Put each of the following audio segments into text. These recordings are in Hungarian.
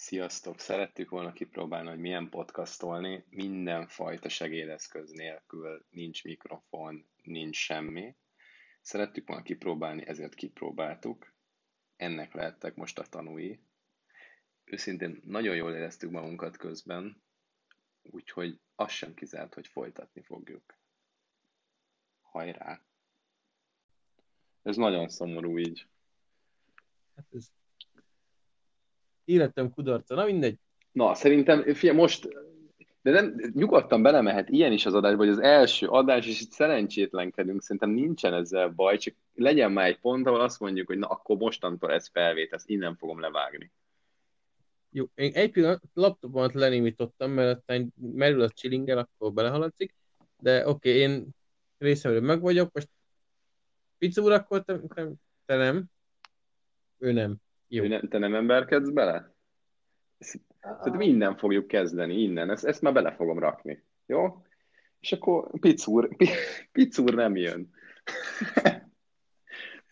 Sziasztok! Szerettük volna kipróbálni, hogy milyen podcastolni. Mindenfajta segédeszköz nélkül nincs mikrofon, nincs semmi. Szerettük volna kipróbálni, ezért kipróbáltuk. Ennek lehettek most a tanúi. Őszintén nagyon jól éreztük magunkat közben, úgyhogy az sem kizárt, hogy folytatni fogjuk. Hajrá! Ez nagyon szomorú így. Hát ez életem kudarca, na mindegy. Na, szerintem, fia, most, de nem, nyugodtan belemehet ilyen is az adásba, hogy az első adás, és itt szerencsétlenkedünk, szerintem nincsen ezzel baj, csak legyen már egy pont, ahol azt mondjuk, hogy na, akkor mostantól ez felvét, ezt innen fogom levágni. Jó, én egy pillanat laptopomat lenémítottam, mert aztán merül a chillingel, akkor belehaladszik, de oké, okay, én részemről meg vagyok, most Pizza úr, akkor te, te, te nem, ő nem. Jó. Ő nem, te nem emberkedsz bele? Tehát minden fogjuk kezdeni, innen. Ezt, ezt már bele fogom rakni. Jó? És akkor Picúr, Picúr nem jön.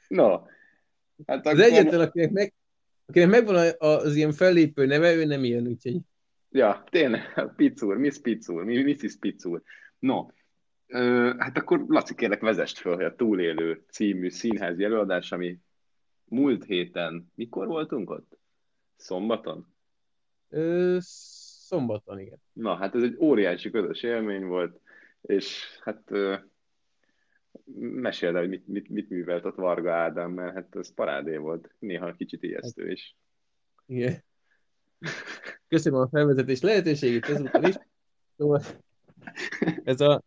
no. Hát akkor... Az egyetlen, akinek, meg, akinek megvan az ilyen fellépő neve, ő nem jön, úgyhogy... Ja, tényleg, Picúr, Miss Picúr, Mrs. Picúr. No, hát akkor Laci, kérlek vezest föl, hogy a Túlélő című színházi előadás, ami múlt héten, mikor voltunk ott? Szombaton? Ö, szombaton, igen. Na, hát ez egy óriási közös élmény volt, és hát ö, meséld el, hogy mit, mit, mit művelt ott Varga Ádám, mert hát ez parádé volt, néha kicsit ijesztő is. Igen. Köszönöm a felvezetés lehetőségét ezúttal is. Szóval ez a,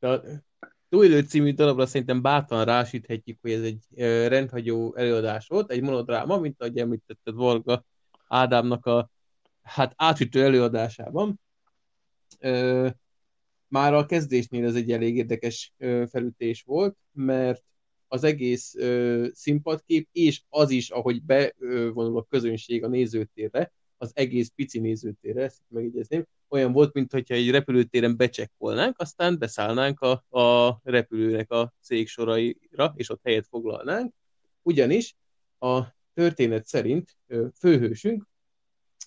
a Túlélő című darabra szerintem bátran rásíthetjük, hogy ez egy rendhagyó előadás volt, egy monodráma, mint ahogy említetted Varga Ádámnak a hát átütő előadásában. Már a kezdésnél ez egy elég érdekes felütés volt, mert az egész színpadkép, és az is, ahogy bevonul a közönség a nézőtérre, az egész pici nézőtérre, ezt megjegyezném, olyan volt, mintha egy repülőtéren becsekkolnánk, aztán beszállnánk a, a repülőnek a széksoraira, és ott helyet foglalnánk. Ugyanis a történet szerint főhősünk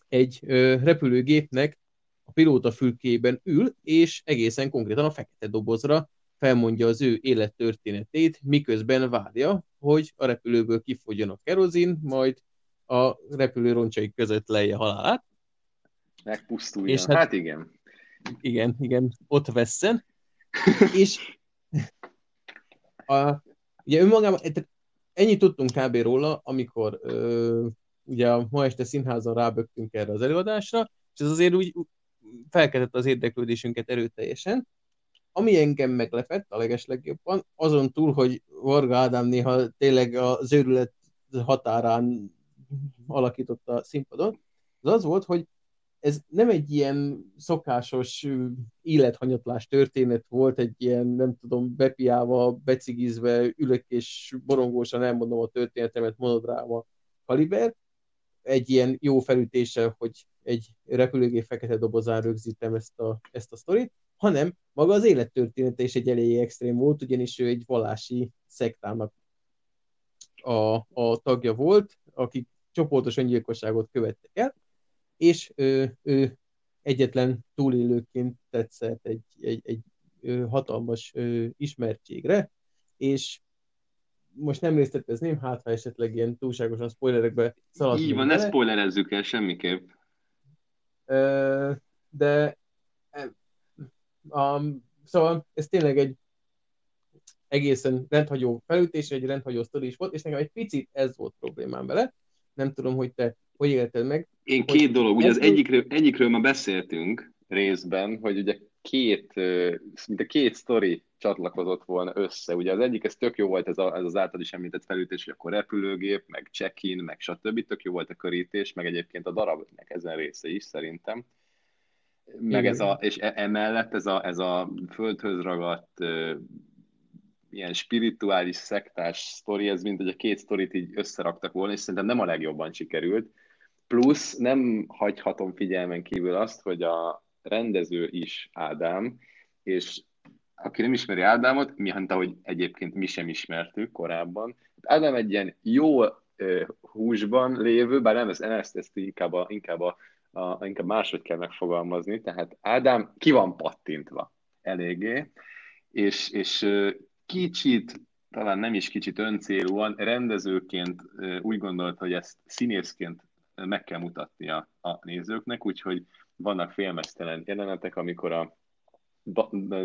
egy repülőgépnek a pilóta fülkében ül, és egészen konkrétan a fekete dobozra felmondja az ő élettörténetét, miközben várja, hogy a repülőből kifogjon a kerozin, majd a repülő roncsai között leje halálát. Megpusztuljon. És hát, hát igen. Igen, igen, ott vesszen. és a, ugye önmagában, ennyit tudtunk kb. róla, amikor ö, ugye ma este színházon rábögtünk erre az előadásra, és ez azért úgy felkeltett az érdeklődésünket erőteljesen. Ami engem meglepett a legeslegjobban, azon túl, hogy Varga Ádám néha tényleg a zőrület határán alakította a színpadon, az az volt, hogy ez nem egy ilyen szokásos élethanyatlás történet volt, egy ilyen, nem tudom, bepiával, becigizve, ülök és borongósan elmondom a történetemet monodráma kaliber, egy ilyen jó felütése, hogy egy repülőgép fekete dobozán rögzítem ezt a, ezt a sztorit, hanem maga az élettörténete is egy elég extrém volt, ugyanis ő egy vallási szektának a, a tagja volt, akik csoportos öngyilkosságot követtek el, és ő, ő egyetlen túlélőként tetszett egy, egy, egy hatalmas ismertségre, és most nem részletezném, hát ha esetleg ilyen túlságosan spoilerekbe szaladunk. Így van, ne spoilerezzük el semmiképp. De um, szóval ez tényleg egy egészen rendhagyó felütés, egy rendhagyó sztori is volt, és nekem egy picit ez volt problémám vele. Nem tudom, hogy te hogy élted meg? Én két dolog, ugye az egyikről, egyikről már beszéltünk részben, hogy ugye két, mint a két sztori csatlakozott volna össze. Ugye az egyik, ez tök jó volt, ez, a, ez az által is említett felütés, hogy akkor repülőgép, meg check-in, meg stb. Tök jó volt a körítés, meg egyébként a darabnak ezen része is szerintem. Meg ez a, és e, emellett ez a, ez a földhöz ragadt ilyen spirituális, szektás sztori, ez mint hogy a két sztorit így összeraktak volna, és szerintem nem a legjobban sikerült. Plusz nem hagyhatom figyelmen kívül azt, hogy a rendező is Ádám, és aki nem ismeri Ádámot, mi mondta, hogy egyébként mi sem ismertük korábban. Ádám egy ilyen jó húsban lévő, bár nem, ez, ezt, ezt inkább, a, inkább, a, a, inkább máshogy kell megfogalmazni, tehát Ádám ki van pattintva eléggé, és, és kicsit, talán nem is kicsit öncélúan, rendezőként úgy gondolt, hogy ezt színészként meg kell mutatnia a nézőknek, úgyhogy vannak félmeztelen jelenetek, amikor a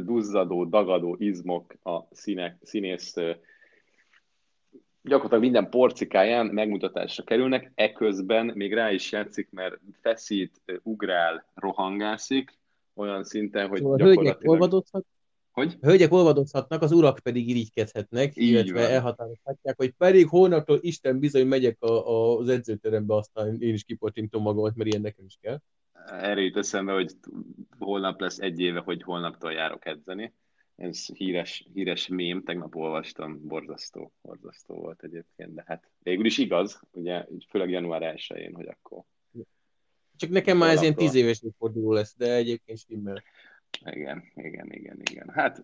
duzzadó, dagadó izmok a színek, színész gyakorlatilag minden porcikáján megmutatásra kerülnek, eközben még rá is játszik, mert feszít, ugrál, rohangászik, olyan szinten, hogy szóval gyakorlatilag... Hogy? Hölgyek olvadozhatnak, az urak pedig irigykedhetnek, Így illetve van. elhatározhatják, hogy pedig hónaptól Isten bizony megyek a, a, az edzőterembe, aztán én is kipotintom magamat, mert ilyen nekem is kell. Erre jut eszembe, hogy holnap lesz egy éve, hogy holnaptól járok edzeni. Ez híres, híres mém, tegnap olvastam, borzasztó, borzasztó volt egyébként, de hát végül is igaz, ugye, főleg január 1 hogy akkor csak nekem már ez ilyen tíz éves forduló lesz, de egyébként stimmel. Igen, igen, igen, igen. Hát,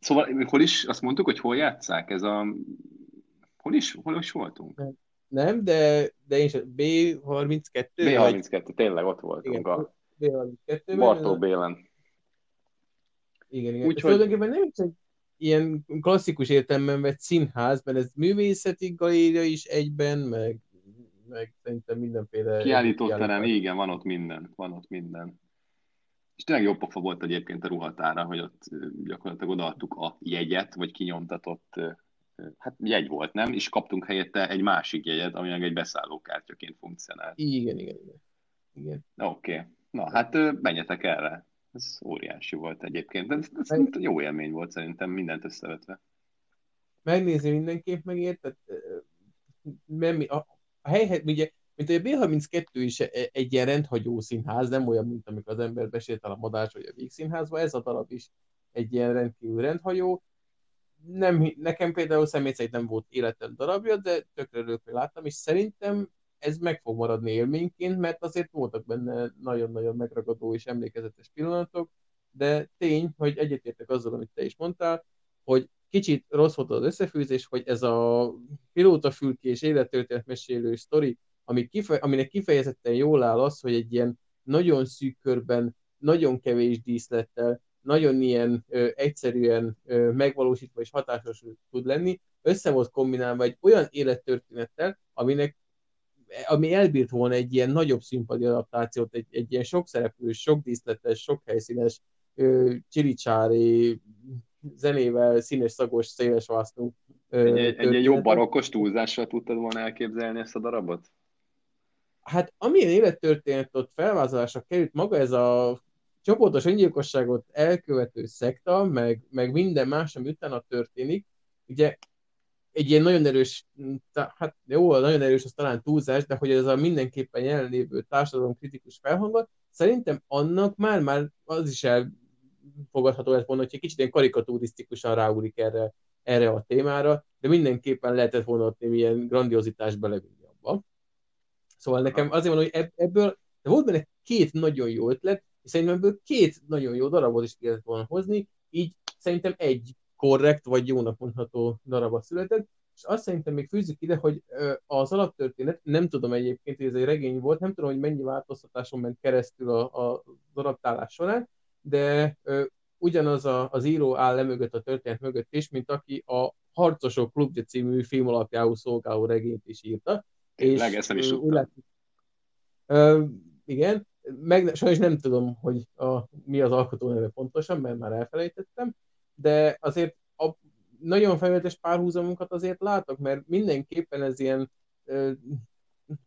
szóval hol is, azt mondtuk, hogy hol játszák? Ez a... Hol is, hol is voltunk? Nem, de, de én sem. B32? B32, vagy... tényleg ott voltunk. Igen, a... B32 Bartó Bélen. Igen, igen. Úgy, tulajdonképpen nem csak ilyen klasszikus értelemben vett színház, mert ez művészeti galéria is egyben, meg, meg szerintem mindenféle... Kiállítóterem, igen, van ott minden, van ott minden. És tényleg jó pofa volt egyébként a ruhatára, hogy ott gyakorlatilag odaadtuk a jegyet, vagy kinyomtatott, hát jegy volt, nem? És kaptunk helyette egy másik jegyet, ami egy beszállókártyaként funkcionált. Igen, igen, igen. igen. Oké. Okay. Na, hát menjetek erre. Ez óriási volt egyébként. Ez, ez Meg... jó élmény volt szerintem, mindent összevetve. Megnézni mindenképp megért, tehát a, a hely, ugye mint hogy a B32 is e, egy ilyen rendhagyó színház, nem olyan, mint amikor az ember besétál a Madás vagy a Vígszínházba, ez a darab is egy ilyen rendkívül rendhagyó. Nem, nekem például személy szerint nem volt életem darabja, de tökre hogy láttam, és szerintem ez meg fog maradni élményként, mert azért voltak benne nagyon-nagyon megragadó és emlékezetes pillanatok, de tény, hogy egyetértek azzal, amit te is mondtál, hogy kicsit rossz volt az összefűzés, hogy ez a pilótafülkés élettörténet mesélő sztori ami kife, aminek kifejezetten jól áll az, hogy egy ilyen nagyon szűk körben, nagyon kevés díszlettel, nagyon ilyen ö, egyszerűen ö, megvalósítva és hatásos tud lenni, össze volt kombinálva egy olyan élettörténettel, aminek ami elbírt volna egy ilyen nagyobb színpadi adaptációt, egy, egy ilyen sok szereplős, sok díszletes, sok helyszínes, csiricsári, zenével, színes, szagos, széles vászló. Egy, egy, egy jobb barokkos túlzással tudtad volna elképzelni ezt a darabot? Hát amilyen élettörténet ott felvázolásra került, maga ez a csoportos öngyilkosságot elkövető szekta, meg, meg minden más, ami utána történik, ugye egy ilyen nagyon erős, hát jó, nagyon erős, az talán túlzás, de hogy ez a mindenképpen jelenlévő társadalom kritikus felhangot, szerintem annak már, már az is elfogadható lett volna, hogy egy kicsit ilyen karikaturisztikusan ráúrik erre, erre a témára, de mindenképpen lehetett volna ott ilyen grandiozitás belevinni abba. Szóval nekem azért van, hogy ebből, de volt benne két nagyon jó ötlet, és szerintem ebből két nagyon jó darabot is kellett volna hozni, így szerintem egy korrekt, vagy jónak mondható darabot született, és azt szerintem még fűzzük ide, hogy az alaptörténet, nem tudom egyébként, hogy ez egy regény volt, nem tudom, hogy mennyi változtatáson ment keresztül a, a adaptálás során, de ugyanaz a, az író áll le mögött a történet mögött is, mint aki a Harcosok klubja című film alapjául szolgáló regényt is írta. És ezt nem is tudtam. Ö, igen, meg sajnos nem tudom, hogy a, mi az alkotó neve pontosan, mert már elfelejtettem, de azért a nagyon felületes párhuzamunkat azért látok, mert mindenképpen ez ilyen ö,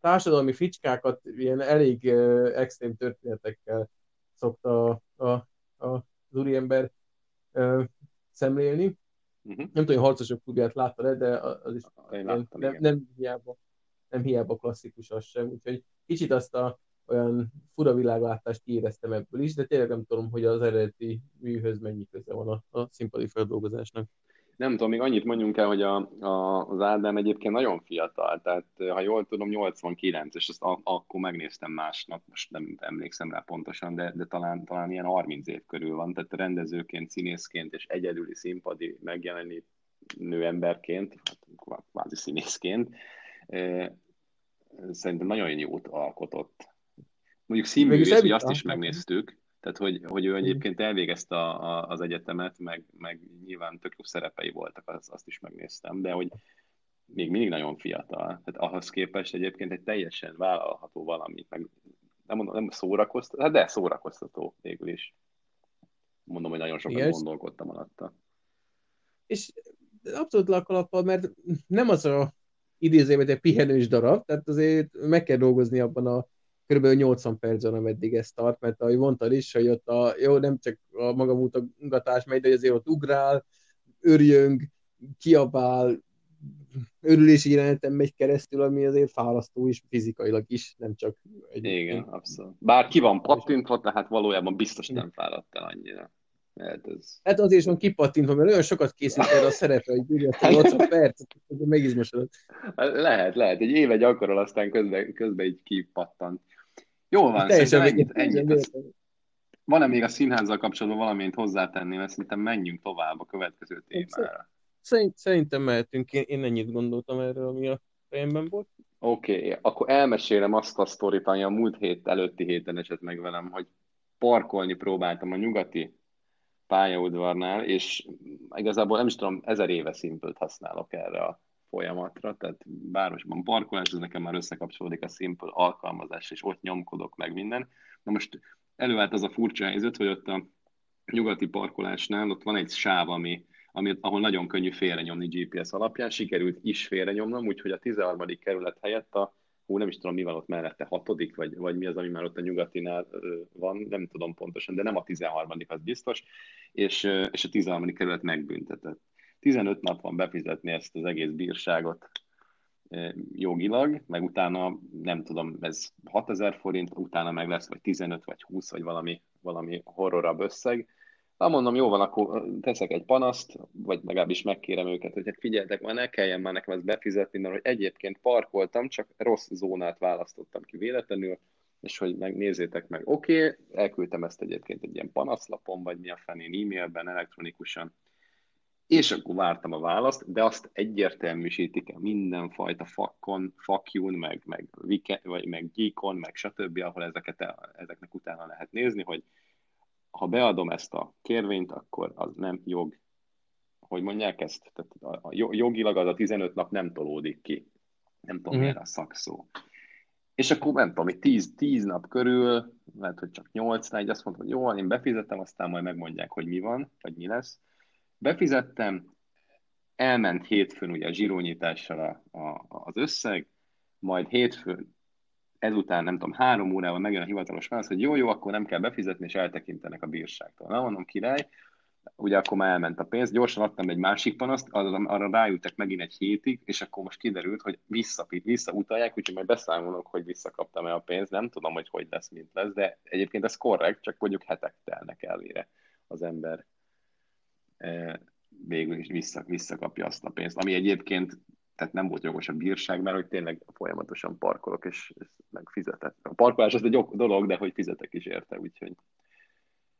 társadalmi fricskákat ilyen elég ö, extrém történetekkel szokta a, a, a, az úriember ö, szemlélni. Uh-huh. Nem tudom, hogy harcosok klubját láttad de az is Én láttam, nem, nem hiába nem hiába klasszikus az sem, úgyhogy kicsit azt a olyan fura világlátást kiéreztem ebből is, de tényleg nem tudom, hogy az eredeti műhöz mennyi köze van a, a színpadi feldolgozásnak. Nem tudom, még annyit mondjunk el, hogy a, a, az Ádám egyébként nagyon fiatal, tehát ha jól tudom, 89, és ezt a, akkor megnéztem másnap, most nem emlékszem rá pontosan, de, de talán, talán ilyen 30 év körül van, tehát rendezőként, színészként és egyedüli színpadi megjelenítő emberként, hát kvázi színészként, szerintem nagyon jót alkotott. Mondjuk színművész, hogy azt is megnéztük, tehát hogy, hogy ő egyébként elvégezte a, a, az egyetemet, meg, meg nyilván tök jó szerepei voltak, az, azt is megnéztem, de hogy még mindig nagyon fiatal. Tehát ahhoz képest egyébként egy teljesen vállalható valami, meg nem mondom, nem szórakoztató, hát de szórakoztató végül is. Mondom, hogy nagyon sokat Igen, gondolkodtam alatta. És abszolút lakalappal, mert nem az a idézőben egy pihenős darab, tehát azért meg kell dolgozni abban a kb. 80 percen, ameddig ez tart, mert ahogy mondtad is, hogy ott a, jó, nem csak a magamutogatás megy, de azért ott ugrál, örjöng, kiabál, örülési jeleneten megy keresztül, ami azért fárasztó is fizikailag is, nem csak egy... Igen, abszolút. Bár ki van pattintva, tehát valójában biztos nem fáradt el annyira. Hát, ez... hát azért van kipattintva, mert olyan sokat készít erre a szerepre, hogy írja 80 percet, hogy megizmosodott. Lehet, lehet. Egy éve gyakorol, aztán közben, közben így kipattant. Jól van, szerintem ennyit, ennyit van-e még a színházzal kapcsolatban valamint hozzátenni, mert szerintem menjünk tovább a következő témára. Szerint, szerintem mehetünk, én, én ennyit gondoltam erről, ami a fejemben volt. Oké, okay, akkor elmesélem azt a sztorit, ami a múlt hét előtti héten esett meg velem, hogy parkolni próbáltam a nyugati pályaudvarnál, és igazából nem is tudom, ezer éve szimpült használok erre a folyamatra, tehát városban parkolás, ez nekem már összekapcsolódik a Simple alkalmazás, és ott nyomkodok meg minden. Na most előállt az a furcsa helyzet, hogy ott a nyugati parkolásnál ott van egy sáv, ami, ami, ahol nagyon könnyű félrenyomni GPS alapján, sikerült is félrenyomnom, úgyhogy a 13. kerület helyett a hú, nem is tudom, mi van ott mellette, hatodik, vagy, vagy mi az, ami már ott a nyugatinál van, nem tudom pontosan, de nem a 13. az biztos, és, és a 13. kerület megbüntetett. 15 nap van befizetni ezt az egész bírságot jogilag, meg utána nem tudom, ez 6000 forint, utána meg lesz, vagy 15, vagy 20, vagy valami, valami horrorabb összeg. Na mondom, jó van, akkor teszek egy panaszt, vagy legalábbis megkérem őket, hogy hát figyeltek, már ne kelljen már nekem ezt befizetni, mert hogy egyébként parkoltam, csak rossz zónát választottam ki véletlenül, és hogy megnézzétek meg, oké, okay, elküldtem ezt egyébként egy ilyen panaszlapon, vagy mi a fenén e-mailben, elektronikusan, és akkor vártam a választ, de azt egyértelműsítik el mindenfajta fakon, fakjún, meg, meg, vike, vagy meg geekon, meg stb., ahol ezeket, ezeknek utána lehet nézni, hogy ha beadom ezt a kérvényt, akkor az nem jog. Hogy mondják ezt? Tehát a, a jogilag az a 15 nap nem tolódik ki. Nem tudom, mm-hmm. a szakszó. És akkor nem tudom, 10, 10 nap körül, lehet, hogy csak 8 egy azt mondtam, hogy jó, én befizettem, aztán majd megmondják, hogy mi van, vagy mi lesz. Befizettem, elment hétfőn ugye a zsírónyitással a, a, az összeg, majd hétfőn ezután nem tudom, három órával megjön a hivatalos válasz, hogy jó, jó, akkor nem kell befizetni, és eltekintenek a bírságtól. Na, mondom, király, ugye akkor már elment a pénz, gyorsan adtam egy másik panaszt, arra ráültek megint egy hétig, és akkor most kiderült, hogy vissza, visszautalják, úgyhogy majd beszámolok, hogy visszakaptam-e a pénzt, nem tudom, hogy hogy lesz, mint lesz, de egyébként ez korrekt, csak mondjuk hetek telnek elére az ember e, végül is vissza, visszakapja azt a pénzt, ami egyébként tehát nem volt jogos a bírság, mert hogy tényleg folyamatosan parkolok, és, és meg fizetek. A parkolás az egy dolog, de hogy fizetek is érte, úgyhogy...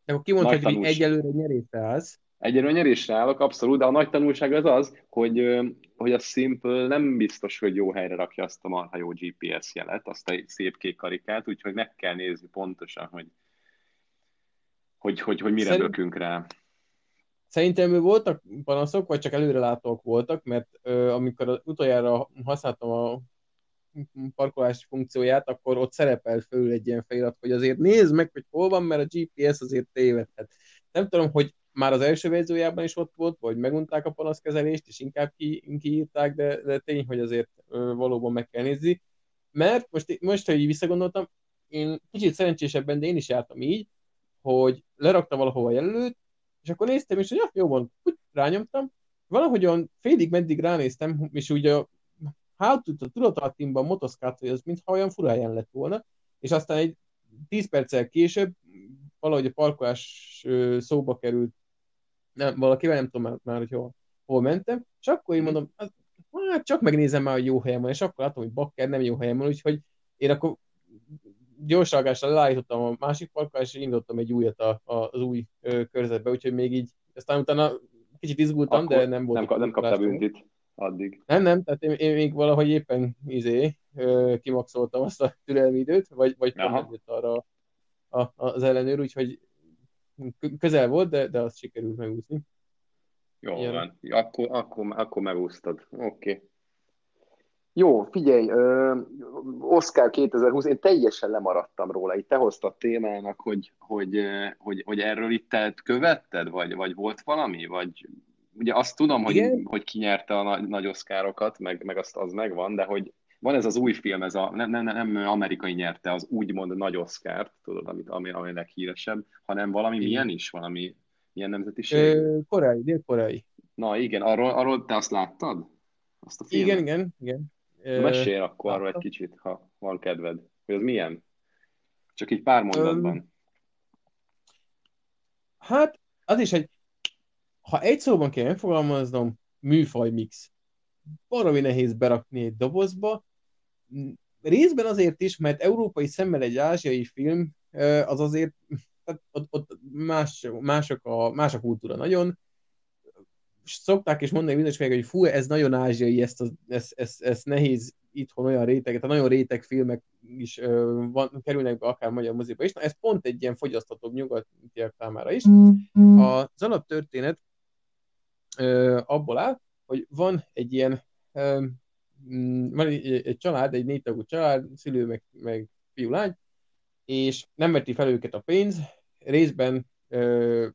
De akkor kimondta, hogy egyelőre nyerésre állsz. Egyelőre nyerésre állok, abszolút, de a nagy tanulság az az, hogy, hogy a Simple nem biztos, hogy jó helyre rakja azt a marha jó GPS jelet, azt a szép kék karikát, úgyhogy meg kell nézni pontosan, hogy, hogy, hogy, hogy mire Szerint... bökünk rá. Szerintem voltak panaszok, vagy csak előrelátók voltak, mert ö, amikor utoljára használtam a parkolási funkcióját, akkor ott szerepel föl egy ilyen felirat, hogy azért nézd meg, hogy hol van, mert a GPS azért tévedhet. Nem tudom, hogy már az első verziójában is ott volt, vagy megunták a panaszkezelést, és inkább ki, kiírták, de, de tény, hogy azért ö, valóban meg kell nézni. Mert most, most, hogy így visszagondoltam, én kicsit szerencsésebben, de én is jártam így, hogy leraktam valahova jelölőt, és akkor néztem, és hogy ja, jó van, úgy rányomtam, valahogyan félig meddig ránéztem, és úgy a hátul a tudatalattimban motoszkált, hogy az mintha olyan furáján lett volna, és aztán egy 10 perccel később valahogy a parkolás szóba került, nem, valakivel nem tudom már, már hogy hol, hol mentem, és akkor én mondom, hát, hát csak megnézem már, hogy jó helyen van, és akkor látom, hogy bakker nem jó helyen van, úgyhogy én akkor gyors reagással leállítottam a másik parkolás, és indítottam egy újat a, a, az új ö, körzetbe, úgyhogy még így, aztán utána kicsit izgultam, Akkor de nem volt. Nem, nem kaptál büntit. addig. Nem, nem, tehát én, én még valahogy éppen izé, kimaxoltam azt a türelmi időt, vagy, vagy pont arra a, az ellenőr, úgyhogy közel volt, de, de azt sikerült megúszni. Jó Ilyen. van, akkor, akkor, akkor megúsztad. Oké. Okay. Jó, figyelj, Oscar 2020, én teljesen lemaradtam róla. Itt te hoztad témának, hogy, hogy, hogy, hogy erről itt te követted, vagy, vagy volt valami, vagy ugye azt tudom, hogy, hogy ki nyerte a nagy, nagy oszkárokat, meg, meg azt az megvan, de hogy van ez az új film, ez a, nem, nem, nem amerikai nyerte az úgymond nagy oszkárt, tudod, amit, ami, ami leghíresebb, hanem valami igen. milyen is, valami milyen nemzetiség? koreai, dél-koreai. Na igen, arról, arról te azt láttad? Azt a filmet? Igen, igen, igen. Mesélj akkor arról egy kicsit, ha van kedved. Hogy az milyen? Csak így pár mondatban. Hát, az is egy, ha egy szóban kell megfogalmaznom, műfaj mix. Baromi nehéz berakni egy dobozba. Részben azért is, mert európai szemmel egy ázsiai film, az azért ott, ott más, mások a, más a kultúra nagyon, szokták is mondani bizonyos meg, hogy fú, ez nagyon ázsiai, ezt, az, ezt, ezt, ezt nehéz itthon olyan réteget, a nagyon réteg filmek is ö, van, kerülnek be akár magyar moziba is. Na, ez pont egy ilyen fogyasztatóbb nyugatiak számára is. Az alaptörténet ö, abból áll, hogy van egy ilyen ö, mm, van egy, egy család, egy négytagú család, szülő meg, meg fiú lány, és nem veti fel őket a pénz, részben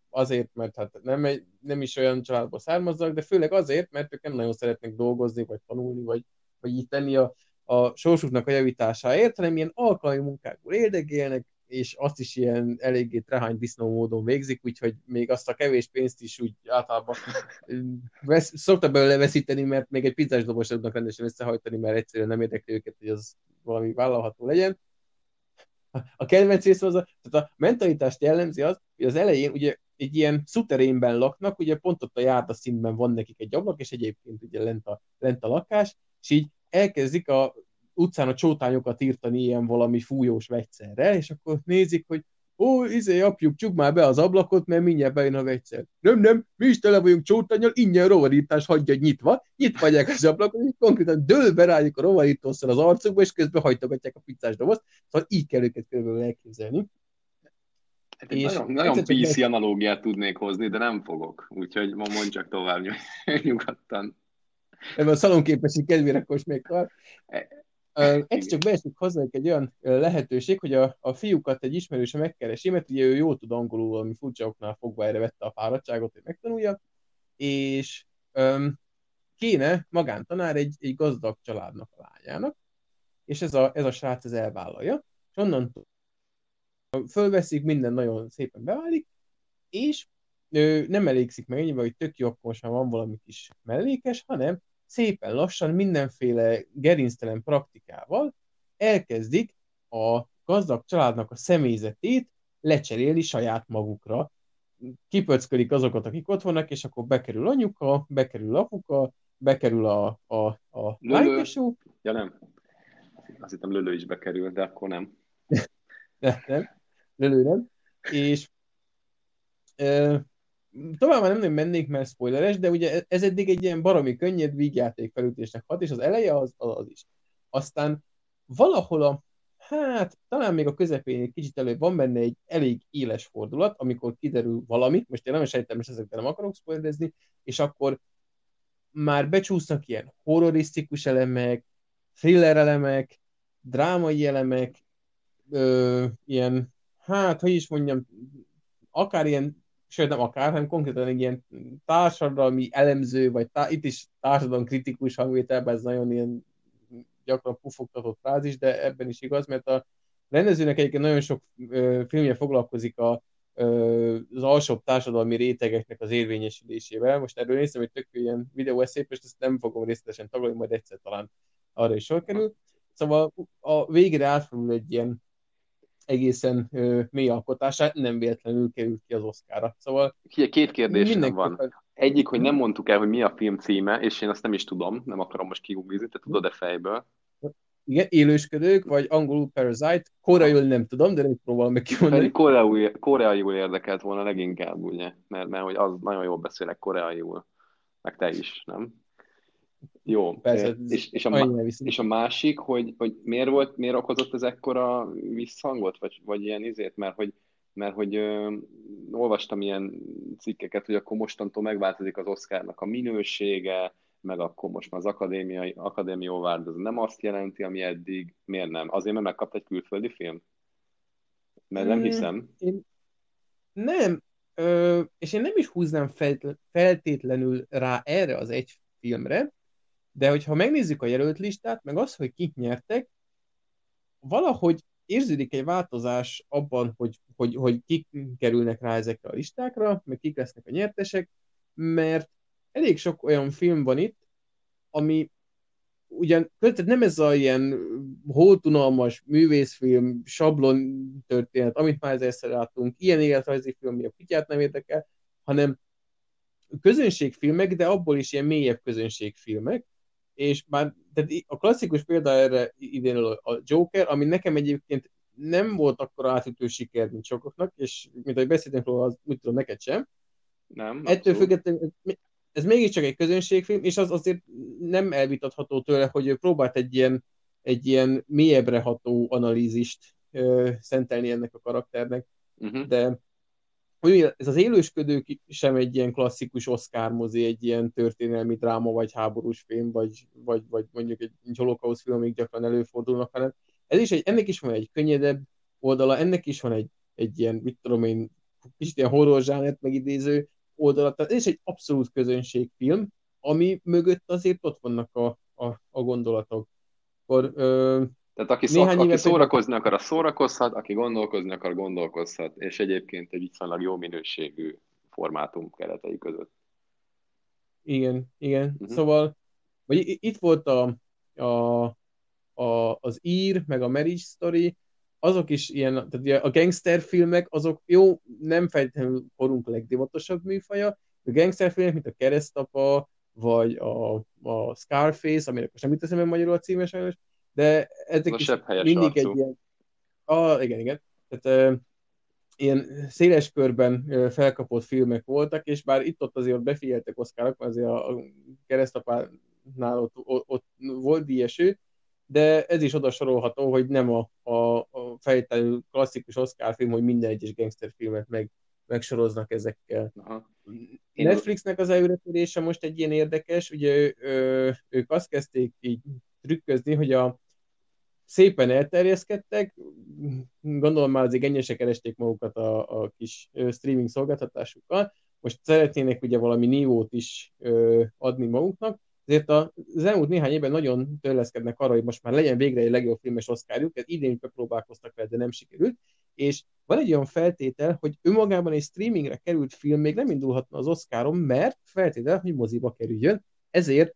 azért, mert hát nem, egy, nem is olyan családból származnak, de főleg azért, mert ők nem nagyon szeretnek dolgozni, vagy tanulni, vagy, vagy így tenni a, a sorsuknak a javításáért, hanem ilyen alkalmi munkákból érdekélnek, és azt is ilyen eléggé trehány disznó módon végzik, úgyhogy még azt a kevés pénzt is úgy általában vesz, szokta belőle veszíteni, mert még egy pizzás dobos tudnak rendesen összehajtani, mert egyszerűen nem érdekli őket, hogy az valami vállalható legyen a kedvenc rész az, a, tehát a mentalitást jellemzi az, hogy az elején ugye egy ilyen szuterénben laknak, ugye pont ott a járda színben van nekik egy ablak, és egyébként ugye lent a, lent a lakás, és így elkezdik a utcán a csótányokat írtani ilyen valami fújós vegyszerrel, és akkor nézik, hogy ó, izé, apjuk, csuk már be az ablakot, mert mindjárt bejön a vegyszer. Nem, nem, mi is tele vagyunk csótányal, ingyen rovarítás hagyja nyitva, nyitva hagyják az ablakot, és konkrétan dőlve rájuk a rovarítószal az arcukba, és közben hajtogatják a pizzás dobozt, szóval így kell őket körülbelül elképzelni. Hát és nagyon, nagyon PC meg... analógiát tudnék hozni, de nem fogok, úgyhogy ma mondj csak tovább nyugodtan. Ebben a szalonképesség kedvére kosmékkal. Egyszer csak beesik hozzá egy olyan lehetőség, hogy a, a fiúkat egy ismerőse megkeresi, mert ugye ő jól tud angolul, valami furcsa oknál fogva erre vette a fáradtságot, hogy megtanulja, és um, kéne magántanár egy, egy gazdag családnak a lányának, és ez a, ez a srác ez elvállalja, és onnantól fölveszik, minden nagyon szépen beválik, és ő nem elégszik meg ennyivel, hogy tök jó, akkor van valami kis mellékes, hanem szépen lassan mindenféle gerinctelen praktikával elkezdik a gazdag családnak a személyzetét lecserélni saját magukra. Kipöckölik azokat, akik ott vannak, és akkor bekerül anyuka, bekerül apuka, bekerül a, a, a lánykesó. Ja nem, azt hittem Lölő is bekerül, de akkor nem. de, nem, Lölő nem. És tovább nem, nem mennék, mert spoileres, de ugye ez eddig egy ilyen baromi könnyed vígjáték felütésnek hat, és az eleje az, az, az is. Aztán valahol a, hát talán még a közepén egy kicsit előbb van benne egy elég éles fordulat, amikor kiderül valami, most én nem sejtem, és ezekben nem akarok spoilerezni, és akkor már becsúsznak ilyen horrorisztikus elemek, thriller elemek, drámai elemek, ö, ilyen, hát, hogy is mondjam, akár ilyen sőt nem akár, hanem konkrétan egy ilyen társadalmi elemző, vagy tá- itt is társadalom kritikus hangvételben ez nagyon ilyen gyakran pufogtatott frázis, de ebben is igaz, mert a rendezőnek egyébként nagyon sok ö, filmje foglalkozik a, ö, az alsóbb társadalmi rétegeknek az érvényesülésével. Most erről néztem egy tök ilyen videó és ezt nem fogom részletesen tagolni, majd egyszer talán arra is sor kerül. Szóval a végére átfordul egy ilyen egészen ö, mély alkotását, nem véletlenül került ki az Oszkára. Szóval két kérdés van. Egyik, hogy nem mondtuk el, hogy mi a film címe, és én azt nem is tudom, nem akarom most kiguglizni, te tudod-e fejből? Igen, élősködők, vagy angolul Parasite, koreaiul nem tudom, de nem próbálom meg kimondani. Koreaiul, koreaiul érdekelt volna leginkább, ugye? Mert, mert hogy az nagyon jól beszélek koreaiul, meg te is, nem? Jó, Persze, és, és, a, és a másik, hogy, hogy miért volt, miért okozott ez ekkora visszhangot, vagy, vagy ilyen izét, mert hogy, mert hogy ö, olvastam ilyen cikkeket, hogy akkor mostantól megváltozik az Oscarnak a minősége, meg akkor most már az akadémiai, akadémia award az nem azt jelenti, ami eddig. Miért nem? Azért, mert megkapta egy külföldi film? Mert nem Mm, hiszem. Én nem, ö, és én nem is húznám felt- feltétlenül rá erre az egy filmre, de hogyha megnézzük a jelölt listát, meg az, hogy kik nyertek, valahogy érződik egy változás abban, hogy, hogy, hogy kik kerülnek rá ezekre a listákra, meg kik lesznek a nyertesek, mert elég sok olyan film van itt, ami ugyan tehát nem ez a ilyen holtunalmas művészfilm, sablon történet, amit már ezerszer láttunk, ilyen életrajzi film, ami a kutyát nem érdekel, hanem közönségfilmek, de abból is ilyen mélyebb közönségfilmek, és már tehát a klasszikus példa erre idén a Joker, ami nekem egyébként nem volt akkor átütő siker, mint sokaknak, és mint ahogy beszéltünk róla, az úgy tudom, neked sem. Nem? Ettől függetlenül ez mégiscsak egy közönségfilm, és az azért nem elvitatható tőle, hogy ő próbált egy ilyen, egy ilyen mélyebbre ható analízist ö, szentelni ennek a karakternek, Uh-huh. de hogy ez az élősködők sem egy ilyen klasszikus Oscar mozi, egy ilyen történelmi dráma, vagy háborús film, vagy, vagy, vagy mondjuk egy, holokauszt film, amik gyakran előfordulnak, hanem ez is egy, ennek is van egy könnyedebb oldala, ennek is van egy, egy ilyen, mit tudom én, kicsit ilyen horror zsánert megidéző oldala, tehát ez is egy abszolút közönségfilm, ami mögött azért ott vannak a, a, a gondolatok. Akkor, ö, Tehát aki, szó, aki szórakozni akar, az szórakozhat, aki gondolkozni akar, gondolkozhat, és egyébként egy viszonylag jó minőségű formátum keretei között. igen, igen. Mhm. Szóval, vagy itt volt a, a, a, az ír, meg a Marriage Story, azok is ilyen, tehát a gangster filmek, azok jó, nem feltétlenül korunk legdivatosabb műfaja, a gangster filmek, mint a Keresztapa, vagy a, a Scarface, aminek most nem jut eszembe magyarul a címe sajnos, de ezek a is mindig arcú. egy ilyen, ah, igen, igen, tehát uh, ilyen széles körben felkapott filmek voltak, és bár itt-ott azért befigyeltek oszkárok, azért a, keresztapánál ott, ott, ott volt díjeső, de ez is oda sorolható, hogy nem a, a, a fejtelő klasszikus Oscar film, hogy minden egyes gangsterfilmet meg, megsoroznak ezekkel. Aha. Én- Netflixnek az előretörése most egy ilyen érdekes, ugye ő, ők azt kezdték így trükközni, hogy a szépen elterjeszkedtek, gondolom már azért ennyire keresték magukat a, a kis streaming szolgáltatásukkal, most szeretnének ugye valami nívót is ö, adni maguknak, ezért az elmúlt néhány évben nagyon törleszkednek arra, hogy most már legyen végre egy legjobb filmes oszkárjuk, ez idén is bepróbálkoztak vele, de nem sikerült, és van egy olyan feltétel, hogy önmagában egy streamingre került film még nem indulhatna az Oscaron, mert feltétel, hogy moziba kerüljön, ezért